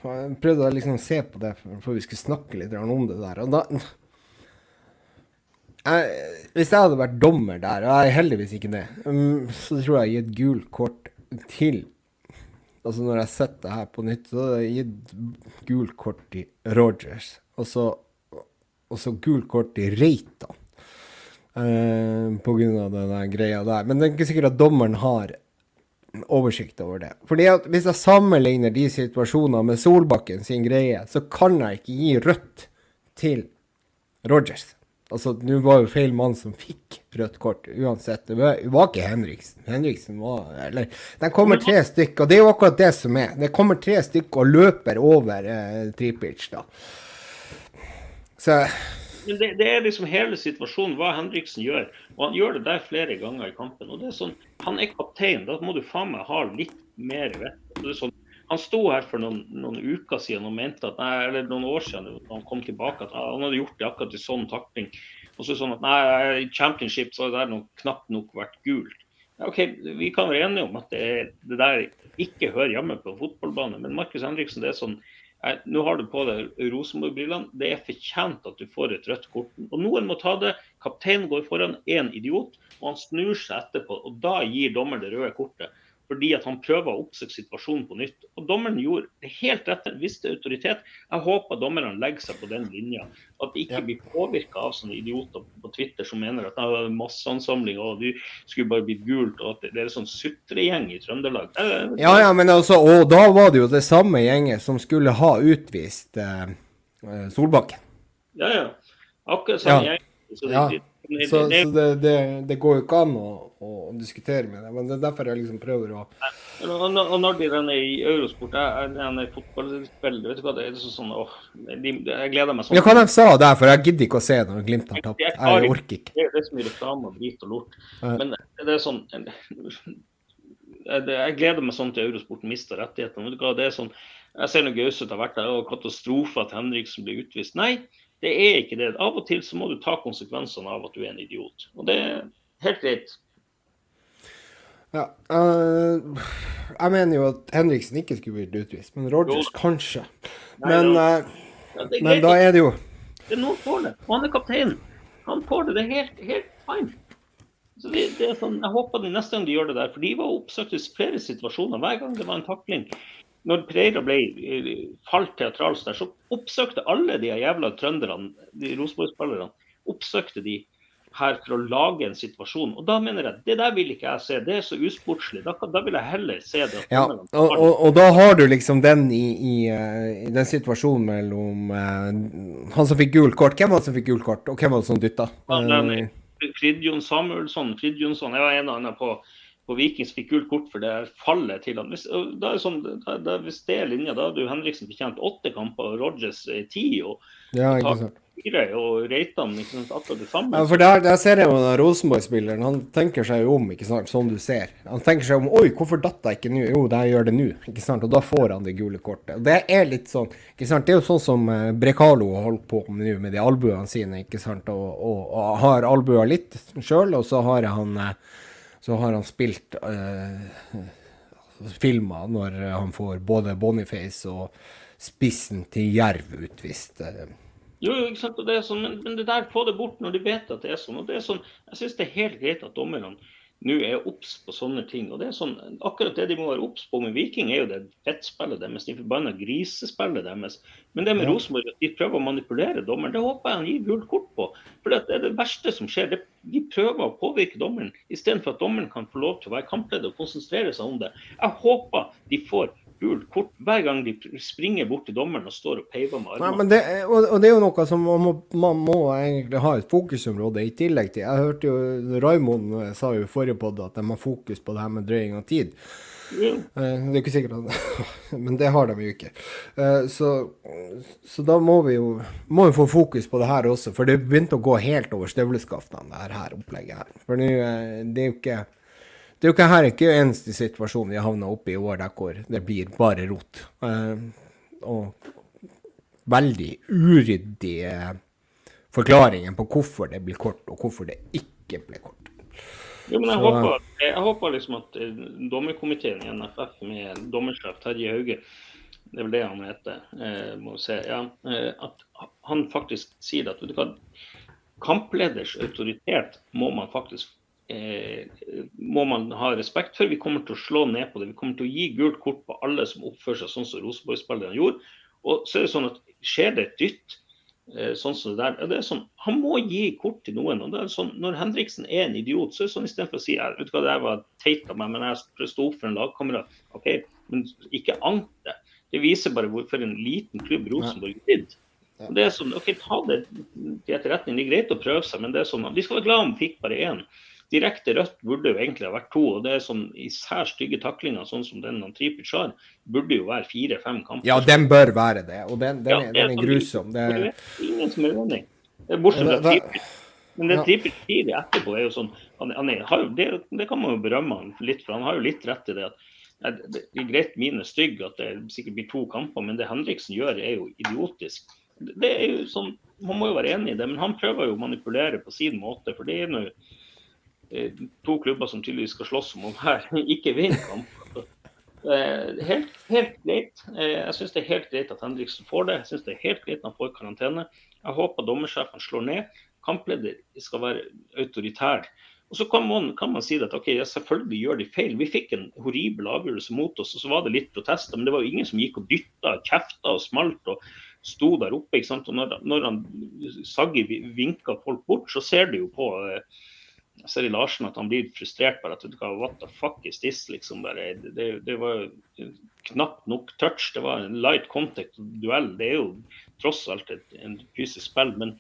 prøvde jeg liksom å se på det for vi skulle snakke litt om det der. Og da jeg, Hvis jeg hadde vært dommer der, og jeg er heldigvis ikke det, um, så tror jeg jeg gitt gult kort til Altså når jeg setter det her på nytt, så hadde jeg gitt gult kort til Rogers. Og så, og så gult kort til Reitan. Uh, på grunn av den greia der. Men det er ikke sikkert at dommeren har oversikt over det. Fordi at hvis jeg sammenligner de situasjonene med Solbakken sin greie, så kan jeg ikke gi rødt til Rogers. Altså, nå var jo feil mann som fikk rødt kort, uansett. Det var, ikke Henriksen. Henriksen var Eller Det kommer tre stykk, og det er jo akkurat det som er. Det kommer tre stykk og løper over eh, Tripic, da. Så Men det, det er liksom hele situasjonen, hva Henriksen gjør. Og han gjør det der flere ganger i kampen. og det er sånn, Han er kaptein, da må du faen meg ha litt mer vett. Sånn, han sto her for noen, noen uker siden og mente at, nei, eller noen år siden da han kom tilbake, at han hadde gjort det akkurat i sånn takling. Og så sånn at nei, i championship så har det nok knapt nok vært gult. Ja, ok, Vi kan være enige om at det, det der ikke hører hjemme på fotballbane, men Markus Henriksen, det er sånn nå har du på deg Rosenborg-brillene. Det er fortjent at du får et rødt kort. Og Noen må ta det. Kapteinen går foran, én idiot, og han snur seg etterpå. og Da gir dommeren det røde kortet. Fordi at han prøver å oppsøke situasjonen på nytt. Og Dommeren gjorde det helt rett. Han visste autoritet. Jeg håper dommerne legger seg på den linja. At de ikke blir påvirka av sånne idioter på Twitter som mener at det er masseansamling og du skulle bare blitt gult. og at det- er en sånn sutregjeng i Trøndelag. Ja, ja, men altså, og da var det jo det samme gjenget som skulle ha utvist eh, eh, Solbakken. Ja, ja. Akkurat samme Ja. gjeng Så det, Ja, det, det, Så, det, så det går jo ikke an å, å diskutere med deg, Men det er derfor jeg liksom prøver å Og når- de er i Eurosport, jeg er fotballspiller, vet du hva, det er så sånn åh, de, Jeg gleder meg sånn. Ja, hva de sa der, for jeg gidder ikke å se når Glimt har tapt. Jeg Jeg orker ikke. Det er så mye reklame og drit og lort. Men det er sånn jeg, gleder meg sånn til Eurosporten mister rettighetene. Det er sånn, Jeg ser når Gauseth har vært der, og katastrofe at Henriksen blir utvist. Nei, det er ikke det. Av og til så må du ta konsekvensene av at du er en idiot. Og det er helt greit. Ja, Uh, jeg mener jo at Henriksen ikke skulle blitt utvist, men Rogers Jo. kanskje. Nei, Men, øh, Ja, men da er det jo Det noen får det. Og han er kaptein. Han får det. Det er helt, helt fine. Så det, det er sånn, jeg håper de neste gang de gjør det der, for de var oppsøkt i flere situasjoner. Hver gang det var en takling. Når Preira ble eh, falt teatralsk der, så oppsøkte alle de jævla trønderne, de Rosenborg-spillerne, oppsøkte de her for å lage en situasjon. Og da mener jeg, det der vil ikke jeg se. Det er så usportslig. Da, da vil jeg heller se det. Ja, og, og, og da har du liksom den i, i, eh, i den situasjonen mellom uh, han som fikk gult kort. Hvem var det som fikk gult kort, og hvem var det som dytta? Ja. Eh, Fridjon Samuelsson, Fridtjonsson, jeg var en av dem på, på Viking fikk gult kort for det fallet til han. Hvis, da er det sånn, da, da, hvis det er linja, da hadde jo Henriksen fortjent åtte kamper, og Rogers eh, ti, og ja, ikke sant. fire, og Reitan ikke sant, akkurat det samme. Ja, for der, der ser jeg jo den Rosenborg-spilleren. Han tenker seg jo om, ikke sant, som du ser. Han tenker seg om Oi, hvorfor datt jeg ikke nå? Jo, jeg gjør det nå. ikke sant, Og da får han det gule kortet. Og Det er litt sånn ikke sant, Det er jo sånn som eh, Brekalo holder på med nå, med de albuene sine. ikke sant, Og, og, og har albuer litt sjøl, og så har han eh, så har han spilt eh, filmer når han får både Boniface og spissen til Jerv utvist. eh. Jo, jo, ikke sant, det sånn, men, men det der, få det bort når de vet at det er sånn. og det er sånn, Jeg syns det er helt greit at dommerne nå er obs på sånne ting. og det er sånn, Akkurat det de må være obs på med Viking, er jo det fettspillet deres, de forbanna grisespillet deres. Men det med Ja. Rosenborg, at de prøver å manipulere dommeren, det håper jeg han gir gult kort på. For det er det verste som skjer. De prøver å påvirke dommeren, istedenfor at dommeren kan få lov til å være kampleder og konsentrere seg om det. Jeg håper de får gult kort hver gang de springer bort til dommeren og står og peiver med armene. men det, og, og det er jo noe som man må, man må egentlig ha et fokusområde i tillegg til. Jeg hørte jo Raymond eh, sa jo i forrige podd at de har fokus på det her med drøying av tid. Ja. Eh, Det er ikke sikkert at Men det har de jo ikke. Eh, Så, så da må vi jo må vi få fokus på det her også, for det begynte å gå helt over støvleskaftene, det her, her opplegget her. For nå, eh, det er jo ikke det er jo ikke her ikke eneste situasjon vi havna oppe i i år der hvor det blir bare rot. Eh, og veldig uryddige forklaringer på hvorfor det blir kort, og hvorfor det ikke ble kort. Jo, men jeg, Så- håper, jeg, håper liksom at eh, dommerkomiteen i NFF med dommersjef Terje Hauge, det er vel det han heter, eh, må vi se, ja, at han faktisk sier at vet du hva, kampleders autoritet må man faktisk eh, må man ha respekt for. Vi kommer til å slå ned på det. Vi kommer til å gi gult kort på alle som oppfører seg sånn som Rosenborg-spillerne gjorde. Og så er det sånn at skjer det et dytt, eh, sånn som det der, ja, det er sånn, Han må gi kort til noen. og det er sånn, Når Henriksen er en idiot, så er det sånn istedenfor å si jeg, vet du hva, det var teit av meg, men jeg sto opp for en lagkamerat. OK, men ikke ank det. Det viser bare hvorfor en liten klubb Rosenborg er blitt. Det er sånn, ok, Ta det til etterretning. Det er greit å prøve seg, men det er sånn, vi skal være glad om fikk bare én. Direkte rødt burde jo egentlig ha vært to. og det er sånn I sær stygge taklinger, sånn som den Tripic har, burde jo være fire-fem kamper. Ja, den bør være det, og den, den, Ja, er, den er sånn- grusom. Det, er ingen som er uenig. Bortsett fra Tripic. Men det. Tripic sier etterpå, er jo sånn han, han er, det, det kan man jo berømme han litt for. Han har jo litt rett i det. at Det er greit mine er stygge, at det sikkert blir to kamper, men det Henriksen gjør, er jo idiotisk. Det er jo sånn, Man må jo være enig i det, men han prøver jo å manipulere på sin måte. For det er noe, to klubber som tydeligvis skal slåss om å ikke vinne kamp. Eh, Helt, helt greit. Eh, Jeg syns det er helt greit at Henriksen får det. Jeg synes det er helt greit at han får karantene. Jeg håper dommersjefen slår ned. Kampleder skal være autoritær. Og så kan man, kan man si at ok, selvfølgelig gjør de feil. Vi fikk en horribel avgjørelse mot oss, og så var det litt protester. Men det var jo ingen som gikk og dytta, kjefta og smalt og sto der oppe. ikke sant? Og når, når han Saggi vinka folk bort, så ser du jo på eh, jeg ser i Larsen at han blir frustrert bare at what the fuck is this, liksom. Bare, det, det var knapt nok touch. Det var en light contact duell. Det er jo tross alt et en fysisk spill. Men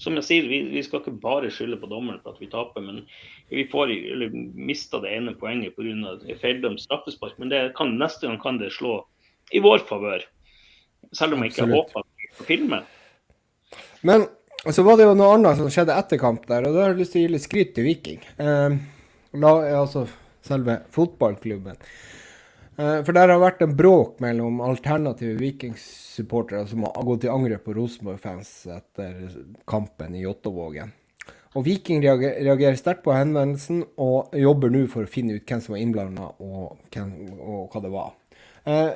som jeg sier, vi, vi skal ikke bare skylde på dommeren for at vi taper, men vi får eller mista det ene poenget pga. feildømt straffespark. Men det kan, neste gang kan det slå i vår favør. Selv om jeg ikke håper på filmen. Men så var det jo noe annet som skjedde etter kamp der, og da har jeg lyst til å gi litt skryt til Viking. Eh, la, altså selve fotballklubben. Eh, for der har vært en bråk mellom alternative Viking-supportere som har gått i angrep på Rosenborg-fans etter kampen i Jåttåvågen. Og Viking reagerer, reagerer sterkt på henvendelsen og jobber nå for å finne ut hvem som var innblanda, og, og, hva det var. Eh,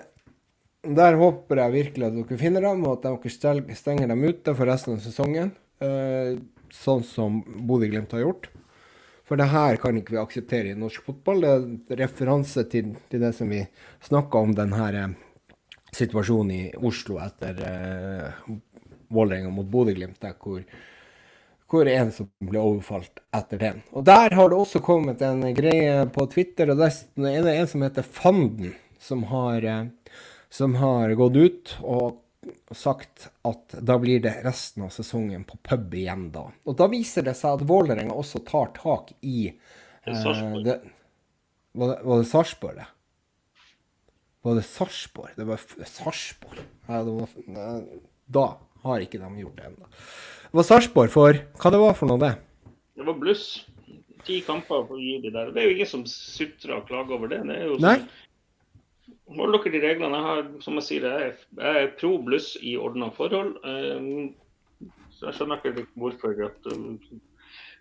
der håper jeg virkelig at dere finner dem, og at dere stenger dem ute for resten av sesongen. Eh, sånn som Bodø-Glimt har gjort. For det her kan ikke vi akseptere i norsk fotball. Det er en referanse til, til det som vi snakka om, denne eh, situasjonen i Oslo etter eh, Vålerenga mot Bodø-Glimt, hvor, hvor en som ble overfalt etter den. Og Der har det også kommet en greie på Twitter, og det er en som heter Fanden, som har, eh, som har gått ut og sagt at da blir det resten av sesongen på pub igjen da. Og da viser det seg at Vålerenga også tar tak i eh, det, Var det, var det Sarpsborg, det? Var det Sarpsborg? Det var Sarpsborg. Ja, da har ikke de gjort det ennå. Det var Sarpsborg for Hva det var for noe, det? Det var bluss. Ti kamper for å gi de der. Det er jo ingen som sutrer og klager over det. det er jo sånn, Nei. Hold dere til reglene. Jeg har, som jeg sier, jeg er, pro bluss i ordna forhold. Um, så jeg skjønner ikke hvorfor at um,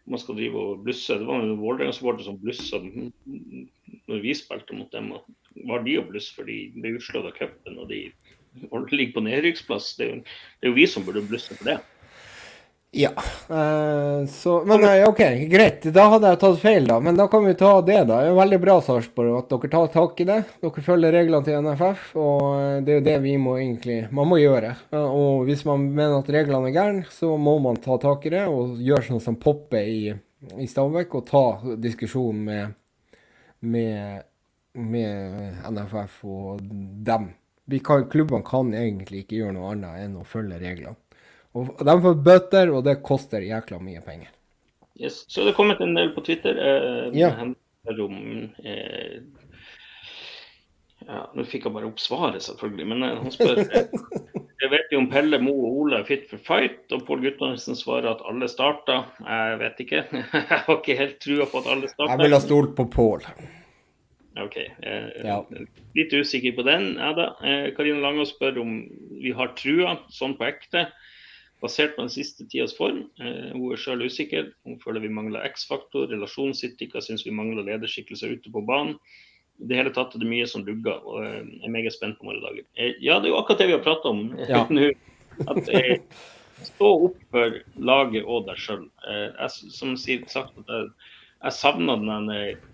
man skal drive og blusse. Det var Vålerenga-supportere som blussa når vi spilte mot dem. Var de å blusse fordi de ble utslått av cupen og de ligger på nedrykksplass? Det, det er jo vi som burde blusse for det. Ja. Uh, så, men uh, OK, greit. Da hadde jeg tatt feil, da. Men da kan vi ta det, da. Det er veldig bra Sarpsborg, at dere tar tak i det. Dere følger reglene til NFF, og eh, det er jo det vi må egentlig man må gjøre. Og hvis man mener at reglene er gærne, så må man ta tak i det og gjøre sånn som Poppe i, i Stabæk, og ta diskusjonen med, med, med NFF og dem. Kan, klubbene kan egentlig ikke gjøre noe annet enn å følge reglene. Og de får bøter, og det koster jækla mye penger. Yes. Så det er kommet en del på Twitter eh, ja. Rom, eh, ja, Nå fikk jeg bare opp svaret, selvfølgelig. Men eh, han spør eh, Jeg vet jo om Pelle, Mo og Ole er fit for fight, og Pål Guttormsen svarer at alle starta. Jeg vet ikke. jeg har ikke helt trua på at alle starta. Jeg ville ha stolt på Pål. OK. Eh, ja. Litt usikker på den. Ja da. Eh, Karine Langås spør om vi har trua, sånn på ekte. Basert på den siste tidas form. Eh, hun er sjøl usikker. Hun føler vi mangler X-faktor. Relasjonsetika syns vi mangler lederskikkelser ute på banen. I det hele tatt er det mye som lugger, og eh, jeg er meget spent på morgendagen. Eh, ja, det er jo akkurat det vi har prata om ja. nå. At eh, Stå opp for laget og deg sjøl. Eh, som sagt, at jeg, jeg savner den eh,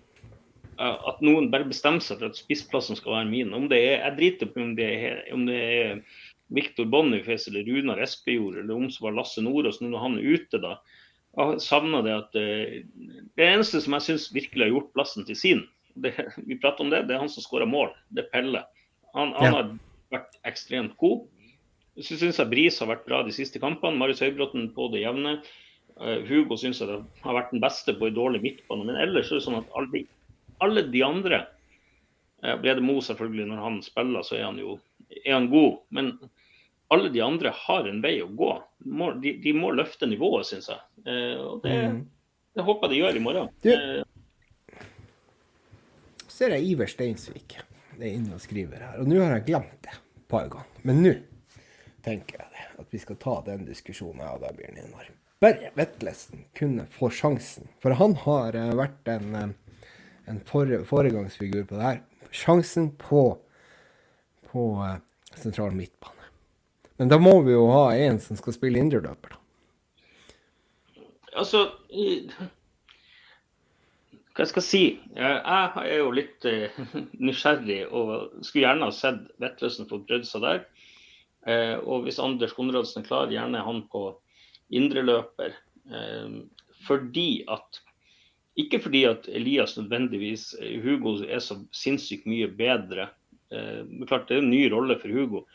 at noen bare bestemmer seg for at spissplassen skal være min. Om det er, Jeg driter på om det er, om det er Viktor Bonnifes eller Runar Espejord, eller om som var Lasse Nordås, når han er ute, da. Jeg savner det at uh, Det eneste som jeg syns virkelig har gjort plassen til sin, det, vi prater om det, det er han som skåra mål. Det er Pelle. Han, han ja. har vært ekstremt god. Så syns jeg Bris har vært bra de siste kampene. Marius Høybråten på det jevne. Uh, Hugo syns jeg har vært den beste på en dårlig midtbane. Men ellers er det sånn at alle, alle de andre uh, Brede Mo selvfølgelig, når han spiller, så er han jo er han god. Men alle de andre har en vei å gå. De, de må løfte nivået, syns jeg. Eh, og det, mm. det, håper jeg de gjør i morgen. Du, eh. ser jeg Iver Steinsvik det er inne og skriver her. Og nå har jeg glemt det et par ganger. Men nå tenker jeg det, at vi skal ta den diskusjonen jeg hadde, Bjørn Einar. Børre Vetlesen kunne få sjansen. For han har uh, vært en, uh, en fore, foregangsfigur på det her. Sjansen på, på uh, sentral midtbane. Men da må vi jo ha en som skal spille indreløper, da. Altså Hva jeg skal si? Jeg er jo litt uh, nysgjerrig og skulle gjerne ha sett Vettløsen få prøvd seg der. Uh, og hvis Anders Konradsen er klar, gjerne han på indreløper. Uh, fordi at Ikke fordi at Elias nødvendigvis Hugo er så sinnssykt mye bedre. Uh, klart Det er en ny rolle for Hugo.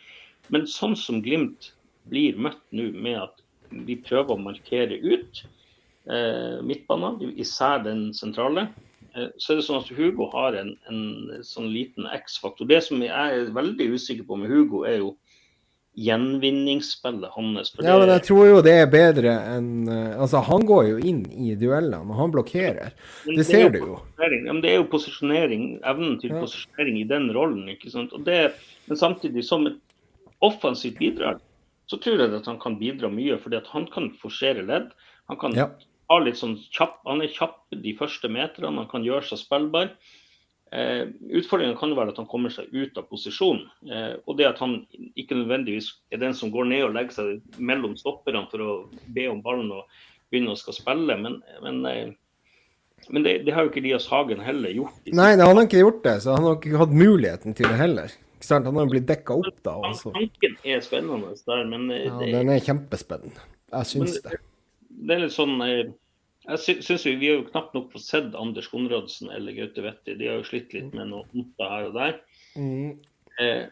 Men sånn som Glimt blir møtt nå, med at vi prøver å markere ut eh, midtbanen, især den sentrale. Eh, så er det sånn at Hugo har en, en sånn liten X-faktor. Det som jeg er veldig usikker på med Hugo, er jo gjenvinningsspillet hans. Ja, men jeg tror jo det er bedre enn uh, Altså, han går jo inn i duellene, og han blokkerer. Det, det ser du jo. Ja, men det er jo posisjonering, evnen til ja. posisjonering i den rollen. ikke sant? Det, men samtidig, som et offensivt bidrag, så tror jeg at han kan bidra mye. fordi at han kan forsere ledd. Han kan ja. ha litt sånn kjapp, han er kjapp de første meterne, han kan gjøre seg spillbar. Eh, utfordringen kan jo være at han kommer seg ut av posisjon. Eh, og det at han ikke nødvendigvis er den som går ned og legger seg mellom stopperne for å be om ballen og begynne å skal spille. Men, men, eh, men det, det, har jo ikke Lias Hagen heller gjort. Nei, han har ikke gjort det, så han har ikke hatt muligheten til det heller. Han har blitt dekka opp da. Også. Tanken er spennende der, men det, Ja, den er kjempespennende. Jeg syns det. Det er litt sånn eh, jeg synes vi, vi har jo knapt nok fått sett Anders Konradsen eller Gaute Wetti. De har jo slitt litt med noe ondt her og der. Mm. Eh,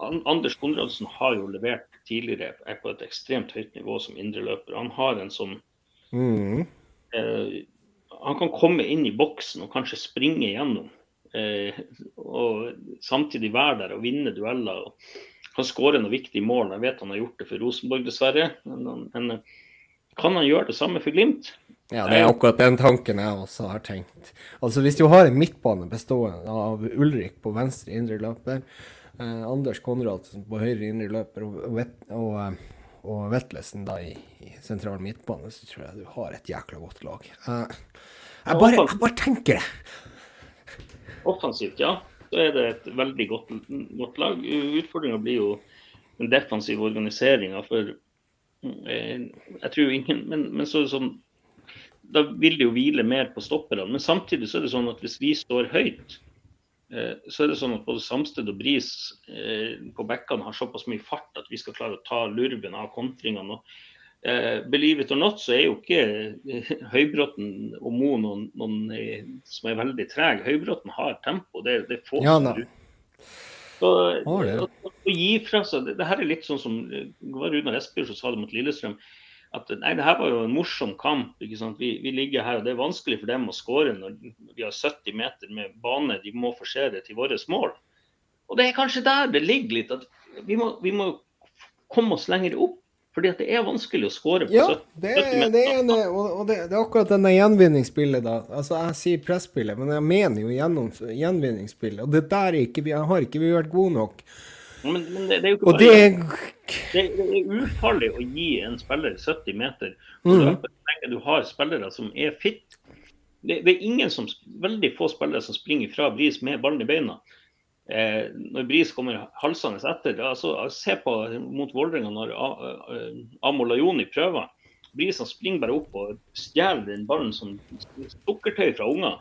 Anders Konradsen har jo levert tidligere er på et ekstremt høyt nivå som indreløper. Han har en sånn mm. eh, Han kan komme inn i boksen og kanskje springe igjennom. Eh, og samtidig være der og vinne dueller. Og han skårer noen viktige mål. Jeg vet han har gjort det for Rosenborg, dessverre. Men, men kan han gjøre det samme for Glimt? Ja, det er akkurat den tanken jeg også har tenkt. Altså Hvis du har en midtbane bestående av Ulrik på venstre indre løper, eh, Anders Konradsen på høyre indre løper og, og, og, eh, og Vetlesen da i, i, sentral midtbane, så tror jeg du har et jækla godt lag. Eh, jeg, bare, jeg bare tenker det. Offensivt, ja. Da er det et veldig godt, godt lag. Utfordringa blir jo den defensive organiseringa. For eh, jeg tror ingen Men, men så sånn da vil det jo hvile mer på stopperne. Men samtidig så er det sånn at hvis vi står høyt, eh, så er det sånn at både Samsted og Bris eh, på bekkene har såpass mye fart at vi skal klare å ta lurven av kontringene. Eh, believe it or not, så er jo ikke eh, Høybråten og Mo noen, noen eh, som er veldig trege. Høybråten har tempo. Det, det få ja, som så, oh, det. Å, å, gi fra seg det, det, her er litt sånn som det var Runar Espejord som sa det mot Lillestrøm at nei, det her var jo en morsom kamp. ikke sant? Vi, vi, ligger her, og Det er vanskelig for dem å skåre når vi har 70 meter med bane de må forsere til våre mål. Og Det er kanskje der det ligger litt. at Vi må, vi må komme oss lenger opp. Fordi at det er vanskelig å score på ja, 70, det er, 70 meter. Det er, en, og det, det, er akkurat denne gjenvinningsspillet, da. Altså, Jeg sier presspillet, men jeg mener jo gjennom, gjenvinningsspillet. Og det der er ikke, vi har ikke vi vært gode nok. Men, men det, det, er jo ikke bare det det, er ufarlig å gi en spiller 70 meter. Mm. Du har spillere som er fit. Det, det, er ingen som, veldig få spillere som springer fra Bris med ballen i beina. Eh, når Bris kommer halsende etter. Altså, se på mot Vålerenga når Amor Lajoni prøver. Bris springer bare opp og stjeler den ballen som sukkertøy fra unger.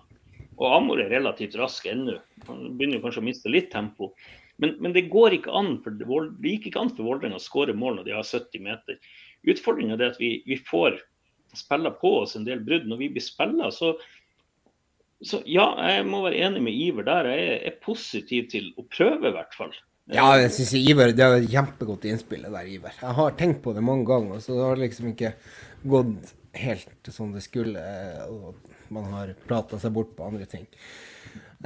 Og Amor er relativt rask ennå. Han begynner kanskje å miste litt tempo. Men, men, det går ikke an for det for Vålerenga å skåre mål når de har 70 meter. Utfordringen er at vi, vi får spille på oss en del brudd. Når vi blir spilla, så, så ja, jeg må være enig med Iver der. Jeg er, positiv til å prøve, i hvert fall. Ja, jeg synes Iver Det er et kjempegodt innspill der, Iver. Jeg har tenkt på det mange ganger, så det har liksom ikke gått helt som det skulle. Og man har prata seg bort på andre ting.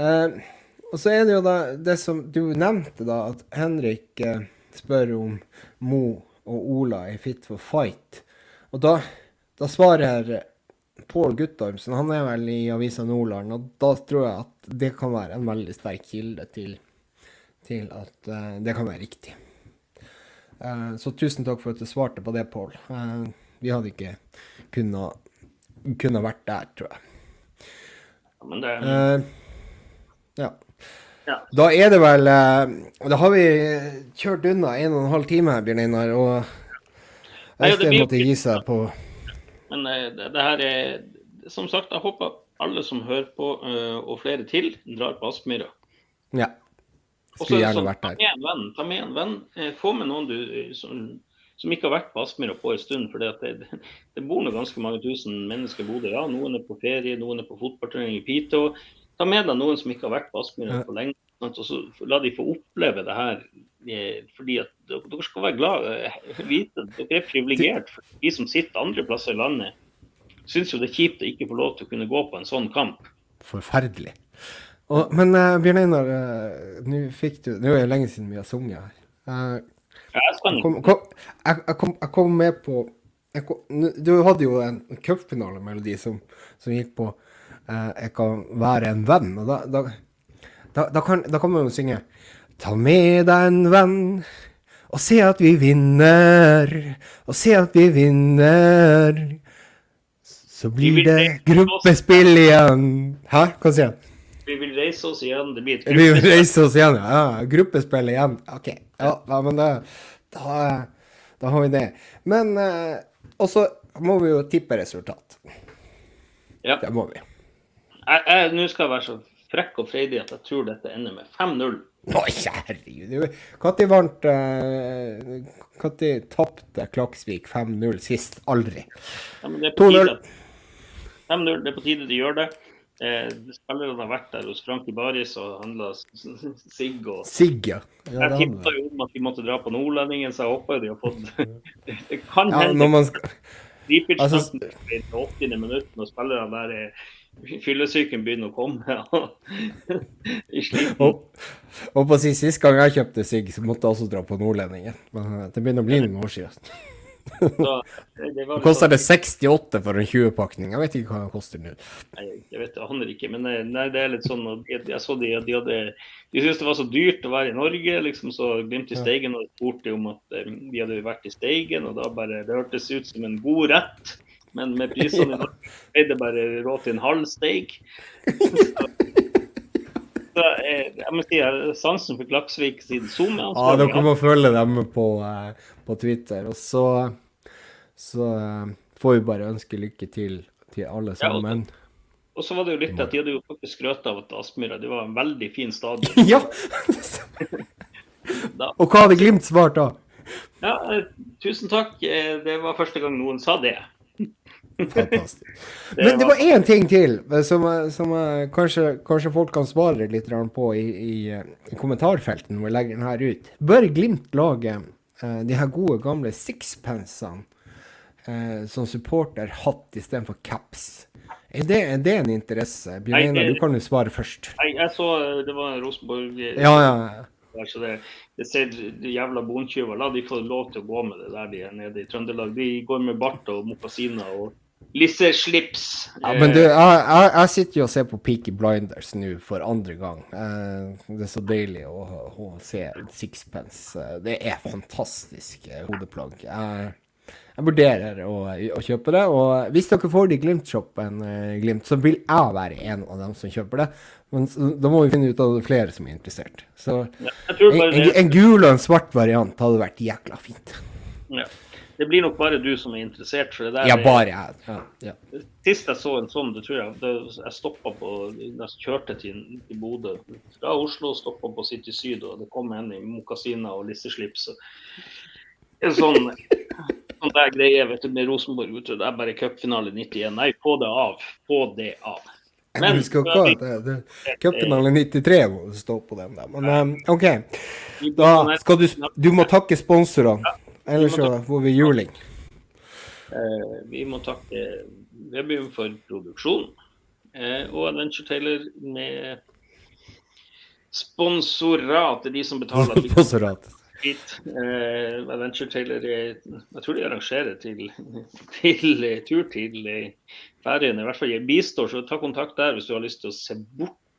Eh, og så er det jo da det som du nevnte, da, at Henrik eh, spør om Mo og Ola er fit for fight. Og da, da svarer Pål Guttormsen, han er vel i Avisa Nordland, og da tror jeg at det kan være en veldig sterk kilde til, til at uh, det kan være riktig. Uh, så tusen takk for at du svarte på det, Pål. Uh, vi hadde ikke kunnet, kunnet vært der, tror jeg. Ja, men det... ja. Ja. Da er det vel eh, Da har vi kjørt unna en og en halv time, Bjørn Einar. Og Øystein måtte gi seg på Men eh, det, det, her er Som sagt, jeg håper alle som hører på, eh, og flere til, drar på Aspmyra. Ja. Skulle gjerne sånn, vært der. Ta med en venn. Ta med en venn. Få med noen du, som, som ikke har vært på Aspmyra på en stund. For det, det, bor nå ganske mange tusen mennesker i Bodø. Ja, noen er på ferie, noen er på fotballturnering i Piteå. Ta med deg noen som ikke har vært på Aspmyra på lenge, og så la de få oppleve det her eh, fordi at dere skal være glad eh, vite at dere er privilegert. Vi som sitter andre plasser i landet, syns jo det er kjipt å ikke få lov til å kunne gå på en sånn kamp. Forferdelig. Og, men uh, Bjørn Einar, uh, nå fikk du Nå er det lenge siden vi har sunget her. Uh, Jeg skal kom, kom, jeg, jeg, kom, jeg kom med på kom, Du hadde jo en cupfinalemelodi som, som gikk på 'Jeg kan være en venn'. Og da, da, da, da, kan, da kan man jo synge Ta med deg en venn og se at vi vinner, og se at vi vinner. Så blir vi det gruppespill igjen. Hæ, hva sier jeg? Vi vil reise oss igjen. Det blir et gruppespill. Vi vil reise oss igjen, ja. ja. Gruppespill igjen. OK. Ja, ja men da, da, da har vi det. Men eh, også må vi jo tippe resultat. Ja. Det må vi. Nå skal jeg være så frekk og freidig at jeg tror dette ender med 5-0. Å, herregud. Når vant Når tapte Klaksvik 5-0 sist? Aldri. Ja, men det er på 2-0. tide at- 5-0, det er på tide de gjør det. Eh, spillerne har vært der hos Frankie Baris og handla sigg og Sigg, ja. ja Jeg tippa jo om at de måtte dra på Nordlendingen, så jeg håper de har fått Det kan ja, hende når man skal Repeat altså- starten i det 80. minutt når spillerne der er fyllesyken begynner å komme. ja. og, og på å si, Sist gang jeg kjøpte sigg, så måtte jeg også dra på Nordlendingen. Men eh, det begynner å bli noen år siden. Så, det, koster det 68 for en 20-pakning. Jeg vet ikke hva det koster nå. Nei, jeg vet, jeg aner ikke, men eh, nei, det er litt sånn jeg, jeg så de, de hadde De syntes det var så dyrt å være i Norge, liksom, så Glimt i Steigen og spurte om at de vi hadde vært i Steigen, og da bare Det hørtes ut som en god rett, men med prisene i Norge ble det bare råd til en halv steik. Så, så jeg, jeg må si jeg har sansen for Klaksvik siden Zoom. er Ja, dere må følge dem på, eh, på Twitter. Og så, så eh, får vi bare ønske lykke til til alle Ja, og- sammen. Og så var det jo litt at de hadde jo faktisk skrøt av at Aspmyra det var en veldig fin stadion. Ja! Og hva hadde Glimt svart da? ja, eh, tusen takk. Eh, Det var første gang noen sa det. Fantastisk. Men det var- én ting til eh, som, eh, som eh, kanskje, kanskje folk kan svare litt på i, i, i kommentarfeltet når vi legger den her ut. Bør Glimt lage uh, de her gode, gamle sixpensene uh, som supporterhatt istedenfor caps? Er det, er det en interesse? Bjørn Einar, du kan jo svare først. Jeg, jeg så det var Rosenborg Ja, ja. så det, det ser de jævla bontyver. La de få lov til å gå med det der de er nede i Trøndelag. De går med bart og mokasiner og lisseslips. Ja, men du, Eh, jeg, jeg, jeg sitter jo og ser på Peaky Blinders nå for andre gang. Eh, det er så deilig å, å se sixpence. Eh, Det er fantastisk hodeplagg. Jeg, jeg vurderer å, å kjøpe det. Og hvis dere får det i Glimt-shoppen, Glimt, så vil jeg være en av dem som kjøper det. Men da må vi finne ut av det flere som er interessert. Så en, en, en gul og en svart variant hadde vært jækla fint. ja. Det blir nok bare du som er interessert. for det der. Ja, bare jeg. Ja, ja. Sist jeg så en sånn, det tror jeg da jeg stoppa på jeg kjørte til, til Bodø fra Oslo, stoppa på City Syd, og det kom en i mokasiner og lisseslips. En sånn, sånn der greie vet du, med Rosenborg. vet du, Det er bare cupfinale 91. Nei, få det av. Få det av. Men, husk ikke at det, det, cupfinale 93 må stå på den der. Men eh, OK. Da skal du Du må takke sponsorene. Ellers så får vi juling. Eh, vi må takke Webium for produksjon. Eh, og Adventure Taylor med sponsorat til de som betaler Sponsorat. hit. Eh, Adventure Taylor er, Jeg tror de arrangerer til, til tur til Færøyene. I hvert fall jeg bistår, så ta kontakt der hvis du har lyst til å se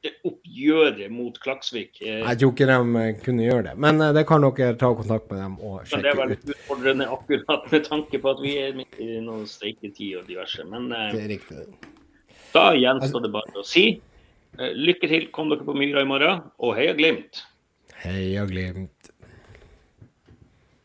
borteoppgjøret mot Klaksvik. Eh, Jeg tror ikke de eh, kunne gjøre det. Men eh, det kan dere ta kontakt med dem og men det er veldig ut. utfordrende akkurat med tanke på at vi er midt i noen streiketid og diverse. Men. Da gjenstår det bare å si lykke til, kom dere på Myra i morgen, og heia Glimt! Heia Glimt.